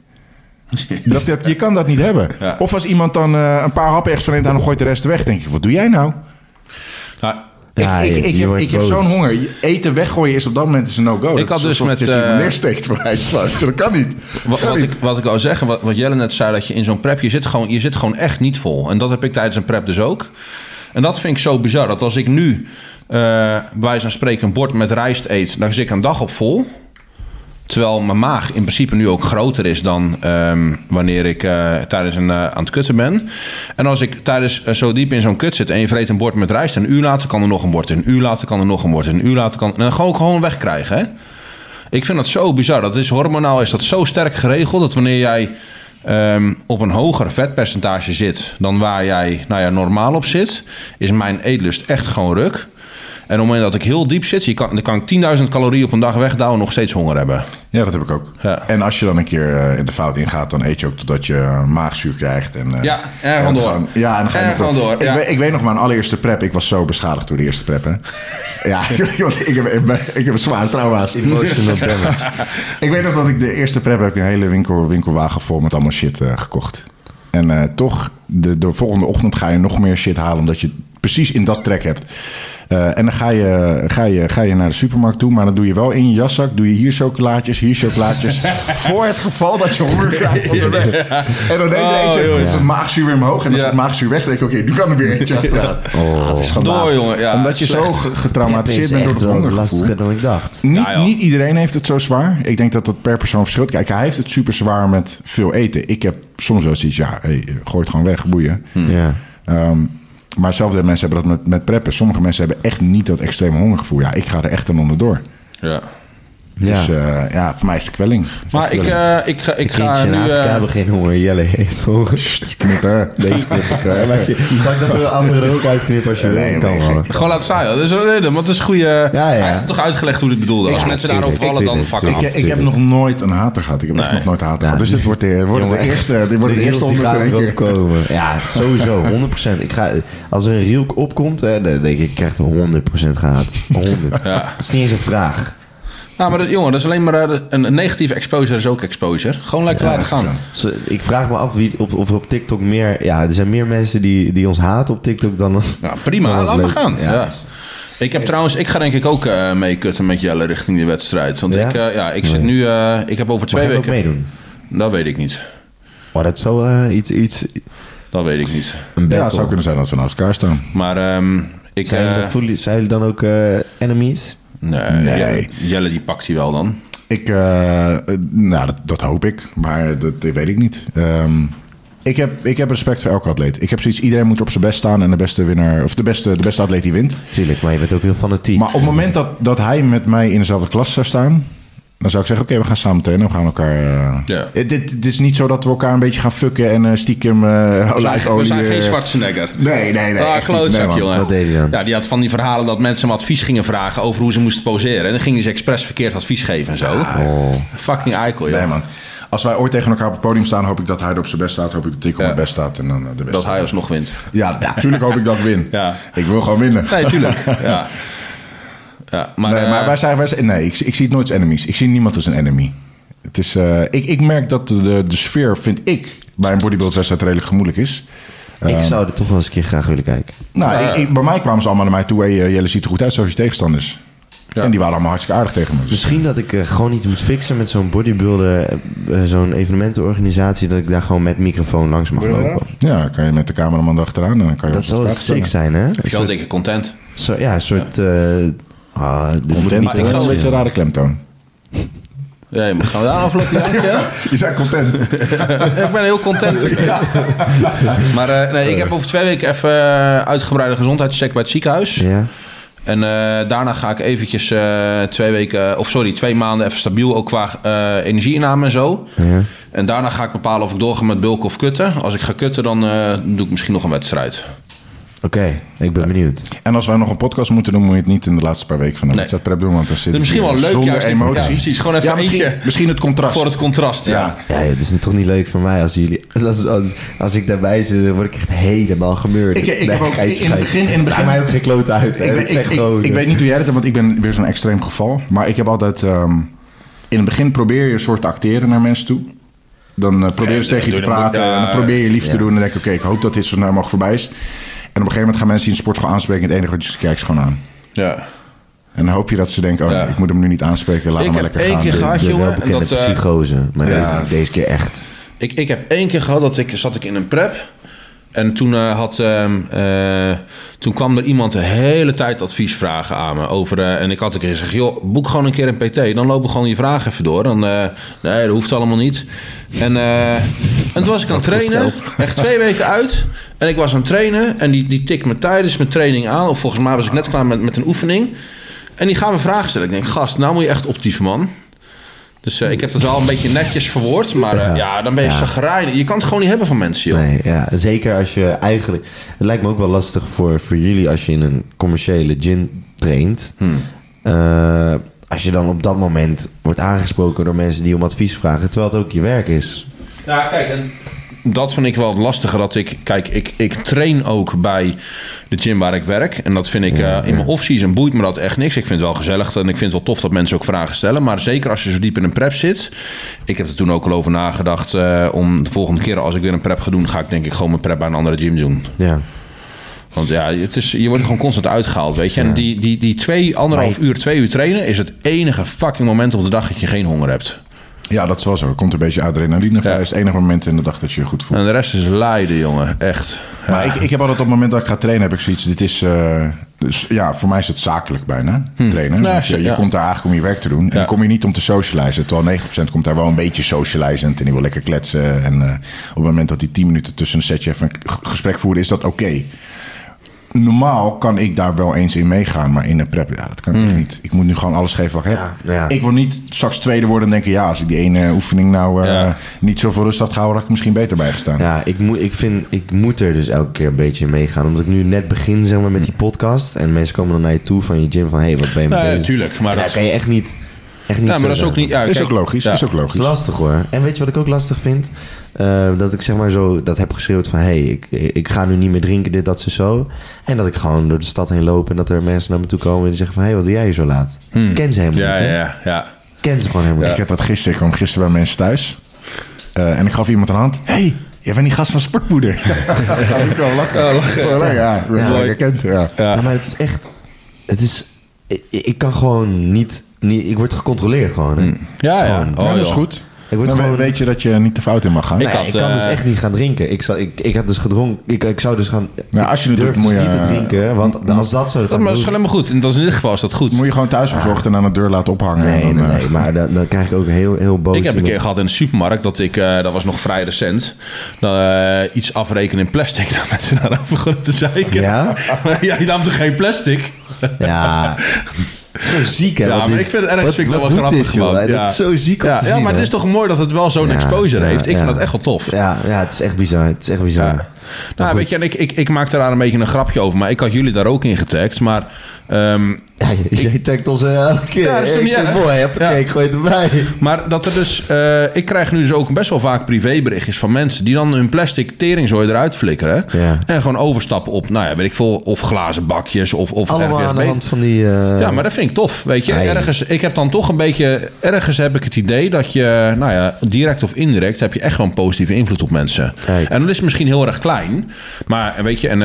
Dat, dat, je kan dat niet hebben. Ja. Of als iemand dan eh, een paar happen ergens van neemt... en dan gooit de rest weg. denk ik, wat doe jij nou? Nou, Ja, ik, ik, je- ik je heb, ik zo'n honger. Je- Eten weggooien is op dat moment is een no-go. Ik had dus met, je eh, neersteekt. Dat kan niet. Wat, wat, ik, wat ik al zeggen, wat, wat Jelle net zei, dat je in zo'n prep, je zit, gewoon, je zit gewoon echt niet vol. En dat heb ik tijdens een prep dus ook. En dat vind ik zo bizar, dat als ik nu eh bij zo'n spreken een bord met rijst eet, dan zit ik een dag op vol. Terwijl mijn maag in principe nu ook groter is dan ehm, wanneer ik eh, tijdens een eh, aan het kutten ben. En als ik tijdens zo diep in zo'n kut zit en je vreet een bord met rijst, een uur later kan er nog een bord, een uur later kan er nog een bord, een uur later kan. En dan gewoon gewoon wegkrijgen. Hè? Ik vind dat zo bizar. Dat is hormonaal is dat zo sterk geregeld dat wanneer jij ehm, op een hoger vetpercentage zit dan waar jij nou ja, normaal op zit, is mijn eetlust echt gewoon ruk. En op het moment dat ik heel diep zit, je kan, dan kan ik 10.000 calorieën op een dag wegdouwen en nog steeds honger hebben. Ja, dat heb ik ook. Ja. En als je dan een keer eh, in de fout ingaat, dan eet je ook totdat je eh, maagzuur krijgt. En, eh, Ja, en en gewoon door. gaan- Ja, en dan ga je gewoon door, Ik, ja. weet, ik weet nog mijn allereerste prep. Ik was zo beschadigd door de eerste prep. Hè. ja, ik, was, ik, heb, ik, ben- ik heb een zware trauma's. Emotional damage. Ik weet nog dat ik de eerste prep heb ik een hele winkel, winkelwagen vol met allemaal shit gekocht. En eh, toch, de, de volgende ochtend ga je nog meer shit halen, omdat je precies in dat trek hebt. Eh, en dan ga je, ga, je, ga je naar de supermarkt toe, maar dan doe je wel in je jaszak, doe je hier chocolaatjes, hier chocolaatjes. voor het geval dat je honger krijgt onderweg. En dan neem je Oh, eentje, en dan jongen. is het maagzuur weer omhoog. En als Ja. het maagzuur weg, denk ik, oké, nu kan er weer eentje achteraan. Ah, het is. Door, jongen. Ja, Omdat je zo slecht. getraumatiseerd is bent door het hongergevoel. lastiger dan ik dacht. Niet, Ja, joh. niet iedereen heeft het zo zwaar. Ik denk dat dat per persoon verschilt. Kijk, hij heeft het super zwaar met veel eten. Ik heb soms wel zoiets, ja, hey, gooi het gewoon weg, boeien. Ja. Ehm, maar zelfde mensen hebben dat met, met preppen. Sommige mensen hebben echt niet dat extreme hongergevoel. Ja, ik ga er echt aan onderdoor. Ja. Ja. Dus eh, ja, voor mij is het kwelling. Maar ik, eh, ik, ga- ik ga Kindjes in nu... Afrika eh, hebben geen honger. Jelle heeft honger. Knippen. Deze knip ik. maak je- Zal ik dat er andere er ook uitknippen als je Nee, nee, kan wel. Gewoon laten staan. Dat is een reden, want het is goede... Ja, ja. Hij heeft toch uitgelegd hoe hij het bedoelde. Als Ja, mensen daarover vallen, dan fuck af. Ik, ik heb nog nooit een hater gehad. Ik heb echt Nee. nog nooit een hater Ja, gehad. Dus dit wordt de, wordt de eerste, dit wordt de de eerste die komen. Ja, sowieso. 100%. Ik ga, als er een reel opkomt, hè, dan denk ik, ik krijg er 100% gehaat. 100. Ja. Dat is niet eens een vraag. Nou, maar dat, jongen, dat is alleen maar... eh, een, een negatieve exposure is ook exposure. Gewoon lekker laten gaan. Zo, Ik vraag me af wie, of, of er op TikTok meer... Ja, er zijn meer mensen die, die ons haten op TikTok dan... Ja, prima. Dan maar leuk. gaan. Ja. Ja. Ik heb trouwens, ik ga denk ik ook eh mee kutten met Jelle richting die wedstrijd. Want Ja? ik, eh, ja, ik zit Nee. nu, eh, ik heb over Mag twee ook weken. meedoen? Dat weet ik niet. Oh, dat zou eh, iets, iets... Dat weet ik niet. Een Ja, het zou kunnen zijn dat we naast elkaar staan. Maar ehm, ik. Zijn, eh, jullie- jullie- zijn jullie dan ook eh, enemies? Nee, Nee. Jelle, Jelle die pakt hij wel dan. Ik, eh, eh, nou, dat, dat hoop ik, maar dat, dat weet ik niet. Ehm, ik, heb, ik heb respect voor elke atleet. Ik heb zoiets, iedereen moet op zijn best staan en de beste winnaar, of de beste, de beste atleet die wint. Tuurlijk, maar je bent ook heel fanatiek. Maar op het moment dat, dat hij met mij in dezelfde klas zou staan, dan zou ik zeggen: Oké, we gaan samen trainen, we gaan elkaar. eh, Ja. Het, dit, dit is niet zo dat we elkaar een beetje gaan fucken en eh, stiekem eh We zijn, olijfolie. we zijn geen eh, Schwarzenegger. Nee, nee, nee. Ah, klootzak, Nee, man. jongen. Wat deed hij dan? Ja, die had van die verhalen dat mensen hem advies gingen vragen over hoe ze moesten poseren. En dan gingen ze expres verkeerd advies geven en zo. Oh. Fucking eikel, joh. Nee, man. Als wij ooit tegen elkaar op het podium staan, hoop ik dat hij er op zijn best staat. Hoop ik dat ik op Ja. mijn best staat en dan eh, de. Dat hij alsnog wint. Ja, natuurlijk hoop ik dat ik win. Ja. Ik wil gewoon winnen. Nee, tuurlijk. ja. Ja, maar, nee, maar eh, wij zijn, wij zijn, nee ik, ik zie het nooit als enemies. Ik zie niemand als een enemy. Het is, eh, ik, ik merk dat de, de, de sfeer, vind ik, bij een bodybuildwedstrijd redelijk gemoedelijk is. ik zou er toch wel eens een keer graag willen kijken. Nou, ik, ik- bij mij kwamen ze allemaal naar mij toe. Hey, eh, Jelle ziet er goed uit zoals je tegenstanders. En die waren allemaal hartstikke aardig tegen me. Dus, Misschien dat ik gewoon iets moet fixen met zo'n bodybuilder, zo'n evenementenorganisatie, dat ik daar gewoon met microfoon langs mag lopen. ja, kan je met de cameraman erachteraan en dan kan je Dat zou sick zijn, hè? Een ik ben soort, denk ik content. zo, ja, een soort... eh ah, ik Content is wel een beetje een rare klemtoon. Ja, maar gaan we daar aflopen? Je zei content. ik ben heel content. Maar eh, nee, ik heb over twee weken even eh, uitgebreide gezondheidscheck bij het ziekenhuis. Ja. En eh, daarna ga ik eventjes eh, twee weken, of sorry, twee maanden even stabiel, ook qua eh energieinname en zo. Ja. En daarna ga ik bepalen of ik doorga met bulken of kutten. Als ik ga kutten, dan eh, doe ik misschien nog een wedstrijd. Oké, ik ben benieuwd. En als wij nog een podcast moeten doen, moet je het niet in de laatste paar weken van de Nee. wedstrijd prep doen. Want dan zit Dat is misschien wel leuk, zonder juist. emotie. Ja, precies. Gewoon even Ja, misschien, het contrast. Voor het contrast, ja. Ja. Ja, het is toch niet leuk voor mij als jullie... Als, als, als ik daarbij zit, dan word ik echt helemaal gemeurd. Ik- ik heb ook- geitje, in het begin- in het begin- mij ook geen klote uit. Ik, Het weet, ik, ik, ik eh, weet niet hoe jij het hebt, want ik ben weer zo'n extreem geval. Maar ik heb altijd... ehm, in het begin probeer je een soort te acteren naar mensen toe. Dan eh, probeer je Ja, tegen je te praten. en dan probeer je lief te ja. doen. En dan denk ik, oké, ik hoop dat dit zo snel mogelijk voorbij is. En op een gegeven moment gaan mensen die in de sportschool aanspreken. En het enige wat je kijkt is gewoon aan. Ja. En dan hoop je dat ze denken, oh, Ja. ik moet hem nu niet aanspreken. Laat Ik hem maar heb lekker één gaan. keer gehad, jongen. En dat, eh, psychose. Maar ja. deze, deze keer echt. Ik, ik heb één keer gehad dat ik zat ik in een prep. En toen, eh, had, ehm, eh, toen kwam er iemand de hele tijd advies vragen aan me. Over, eh, en ik had een keer gezegd, joh, boek gewoon een keer een PT. Dan lopen gewoon je vragen even door. Dan, nee, dat hoeft allemaal niet. En, en toen was ik aan het trainen. Echt twee weken uit. En ik was aan het trainen. En die, die tikt me tijdens mijn training aan. Of volgens mij was ik net klaar met, met een oefening. En die gaan me vragen stellen. Ik denk, gast, nou moet je echt optieven, man. Dus eh, ik heb het wel een beetje netjes verwoord. Maar eh, ja. dan ben je Ja. chagrijnig. Je kan het gewoon niet hebben van mensen, joh. Nee, ja, zeker als je eigenlijk... Het lijkt me ook wel lastig voor, voor jullie als je in een commerciële gym traint. Hmm. Eh, als je dan op dat moment wordt aangesproken door mensen die om advies vragen, terwijl het ook je werk is. Ja, kijk, en dat vind ik wel het lastige. Dat ik, kijk, ik, ik train ook bij de gym waar ik werk. En dat vind ik eh, in mijn off-season boeit me dat echt niks. Ik vind het wel gezellig en ik vind het wel tof dat mensen ook vragen stellen. Maar zeker als je zo diep in een prep zit. Ik heb er toen ook al over nagedacht eh, om de volgende keer als ik weer een prep ga doen, ga ik denk ik gewoon mijn prep bij een andere gym doen. Ja. Want ja, het is, je wordt gewoon constant uitgehaald, weet je. En die, die, die twee, anderhalf uur, twee uur trainen is het enige fucking moment op de dag dat je geen honger hebt. Ja, dat is wel zo. Er komt een beetje adrenaline vrij. Ja. Is het enige moment in de dag dat je je goed voelt. En de rest is lijden, jongen. Echt. Maar ik, ik heb altijd op het moment dat ik ga trainen, heb ik zoiets. Dit is, eh, dus, ja, voor mij is het zakelijk bijna, trainen. Ja, Want je, je ja. komt daar eigenlijk om je werk te doen. En dan kom je niet om te socializen. Terwijl 90% komt daar wel een beetje socializend. En die wil lekker kletsen. En eh, op het moment dat die 10 minuten tussen een setje even een gesprek voeren, is dat oké. Normaal kan ik daar wel eens in meegaan, maar in een prep, ja, dat kan ik echt niet. Ik moet nu gewoon alles geven wat ik heb. Ja, ja. Ik wil niet straks tweede worden en denken, ja, als ik die ene oefening nou eh, Ja. niet zoveel rust had gehouden, had ik misschien beter bijgestaan. Ja, ik, moet, ik, vind, ik moet er dus elke keer een beetje in meegaan. Omdat ik nu net begin zeg maar, met die podcast. En mensen komen dan naar je toe van je gym van... Hé, hey, wat ben je mee Ja, tuurlijk, maar En dat- kan je echt niet, echt niet Ja, maar dat is ook niet... Ja, is kijk, ook logisch, ja. is ook logisch. is lastig hoor. En weet je wat ik ook lastig vind? Eh, dat ik zeg maar zo dat heb geschreeuwd van... hé, hey, ik, ik ga nu niet meer drinken, dit, dat, ze zo. En dat ik gewoon door de stad heen loop... en dat er mensen naar me toe komen en die zeggen van... hé, hey, wat doe jij hier zo laat? Ik ken ze helemaal Hmm. Ja, niet. ja, ja. Ik ken ze gewoon helemaal Ik niet. had dat gisteren. Ik kwam gisteren bij mensen thuis. Eh, en ik gaf iemand een hand. hey, jij bent die gast van Sportpoeder. ja, ik wel lachen. Ja, lachen. Ja, ik Ja. wel herkend. Ja. Ja. maar het is echt... Het is... Ik, ik kan gewoon niet, niet... Ik word gecontroleerd gewoon. Hè? Ja, is ja. gewoon- Oh, ja, dat is joh. goed. Ik word gewoon... weet je dat je niet te fout in mag gaan. Nee, Ik kan dus eh, echt niet gaan drinken. Ik, zou, ik, ik had dus gedronken. Ik, ik zou dus gaan. Ja, als je het durf doet, moet dus je, niet te drinken. Want als dat zo. Dat maar dat is helemaal goed. En dat is in dit geval is dat goed. Moet je gewoon thuis verzorgd en aan de deur laten ophangen. Nee, nee, eh, nee. Maar dan, dan krijg ik ook heel, heel boos. Ik heb een op- keer gehad in de supermarkt dat ik, eh, dat was nog vrij recent, iets afrekenen in plastic. Dat mensen daarover begonnen te zeiken. Ja? ja, je nam toch geen plastic? Ja. Zo ziek, hè? Ja, wat maar dit- ik vind het ergens wat- vind ik dat wat wel doet grappig dit. Dat is zo ziek ja, te ja, zien, maar het is toch mooi dat het wel zo'n Ja, exposure ja, heeft. Ik vind dat echt wel tof. Ja, ja, het is echt bizar. Het is echt bizar. Ja. Nou, weet je, en ik, ik, ik maakte daar een beetje een grapje over. Maar ik had jullie daar ook in getagd. Maar ehm, Ja, je- jij tagt ons eh, elke keer. Ja, dat is toch niet erg? mooi. Ja. ik gooi het erbij. Maar dat er dus, eh, ik krijg nu dus ook best wel vaak privéberichtjes van mensen die dan hun plastic teringzooi eruit flikkeren. Ja. En gewoon overstappen op, nou ja, weet ik veel, of glazen bakjes of, of Allemaal aan de hand van die... eh, Ja, maar dat vind ik tof. Weet je, ergens, ik heb dan toch een beetje, ergens heb ik het idee dat je, nou ja, direct of indirect heb je echt gewoon positieve invloed op mensen. Kijk. En dat is misschien heel erg klein, maar weet je, en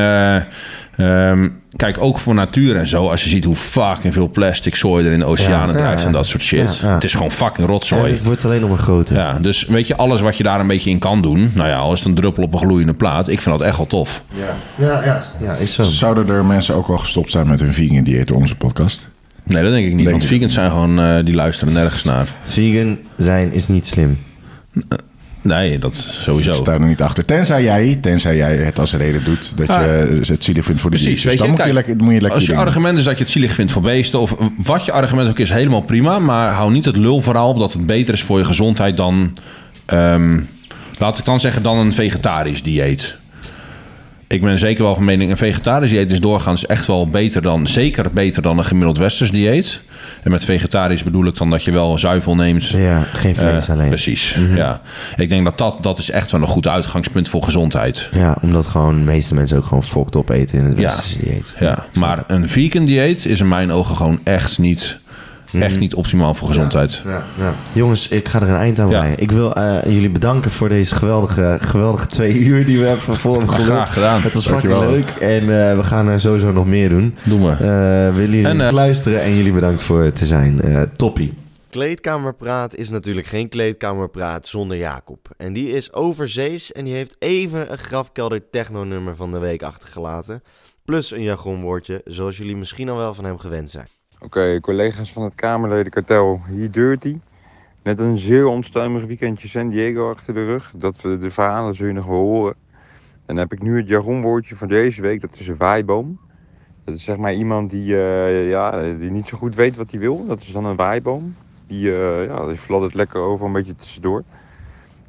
eh, ehm, kijk ook voor natuur en zo, als je ziet hoe fucking veel plastic zooi er in de oceanen Ja, ja, drijft en dat soort shit. Ja, ja. Het is gewoon fucking En rotzooi. het wordt alleen nog maar groter. Ja, dus weet je, alles wat je daar een beetje in kan doen, nou ja, al is het een druppel op een gloeiende plaat, ik vind dat echt wel tof. Ja, ja, ja, ja is zo. Zouden er mensen ook al gestopt zijn met hun vegan dieet door onze podcast? Nee, dat denk ik niet, Denk want vegans zijn gewoon, eh, die luisteren nergens naar. Vegan zijn is niet slim. Nee, dat is Ik sowieso. sta er niet achter. Tenzij jij, tenzij jij het als reden doet dat Ah. je het zielig vindt voor de Precies, diertjes. weet je, dan moet, kijk, je lekker, moet je lekker als je dingen. argument is dat je het zielig vindt voor beesten... of wat je argument ook is, helemaal prima... maar hou niet het lulverhaal op dat het beter is voor je gezondheid dan... ehm, laat ik dan zeggen, dan een vegetarisch dieet. Ik ben zeker wel van mening... een vegetarisch dieet is doorgaans echt wel beter dan... zeker beter dan een gemiddeld westers dieet. En met vegetarisch bedoel ik dan dat je wel zuivel neemt... Ja, geen vlees Eh, alleen. Mhm. Precies, ja. Ik denk dat, dat dat is echt wel een goed uitgangspunt voor gezondheid. Ja, omdat gewoon de meeste mensen ook gewoon fokt op eten in het Ja. westerse dieet. Ja, maar een vegan dieet is in mijn ogen gewoon echt niet, echt niet optimaal voor gezondheid. Ja, ja. Jongens, ik ga er een eind aan Ja. breien. Ik wil eh, jullie bedanken voor deze geweldige, geweldige twee uur die we hebben voor hem geluld. graag gedaan. Het was fucking leuk en eh, we gaan er sowieso nog meer doen. Doen we. Eh willen jullie En, luisteren en jullie bedankt voor het te zijn. Eh toppie. Kleedkamerpraat is natuurlijk geen kleedkamerpraat zonder Jacob. En die is overzees en die heeft even een grafkelder techno-nummer van de week achtergelaten. Plus een jargonwoordje, zoals jullie misschien al wel van hem gewend zijn. Oké, collega's van het Kamerledenkartel, hier Dirty. Net een zeer onstuimig weekendje San Diego achter de rug. Dat we de verhalen zul je nog horen. En dan heb ik nu het jargonwoordje van deze week, dat is een waaiboom. Dat is zeg maar iemand die, eh, ja, die niet zo goed weet wat hij wil. Dat is dan een waaiboom. Die, eh ja, die fladdert lekker over een beetje tussendoor.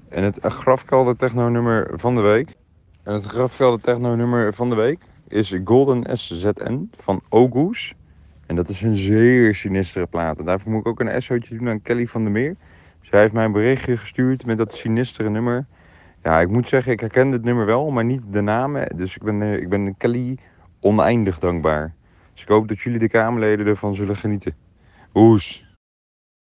En het grafkelder techno nummer van de week. En het grafkelder techno nummer van de week is Golden SZN van Ogoes. En dat is een zeer sinistere plaat. En daarvoor moet ik ook een SO'tje doen aan Kelly van der Meer. Zij heeft mij een berichtje gestuurd met dat sinistere nummer. Ja, ik moet zeggen, ik herken dit nummer wel, maar niet de namen. Dus ik ben, eh, ik ben Kelly oneindig dankbaar. Dus ik hoop dat jullie de Kamerleden ervan zullen genieten. Oes.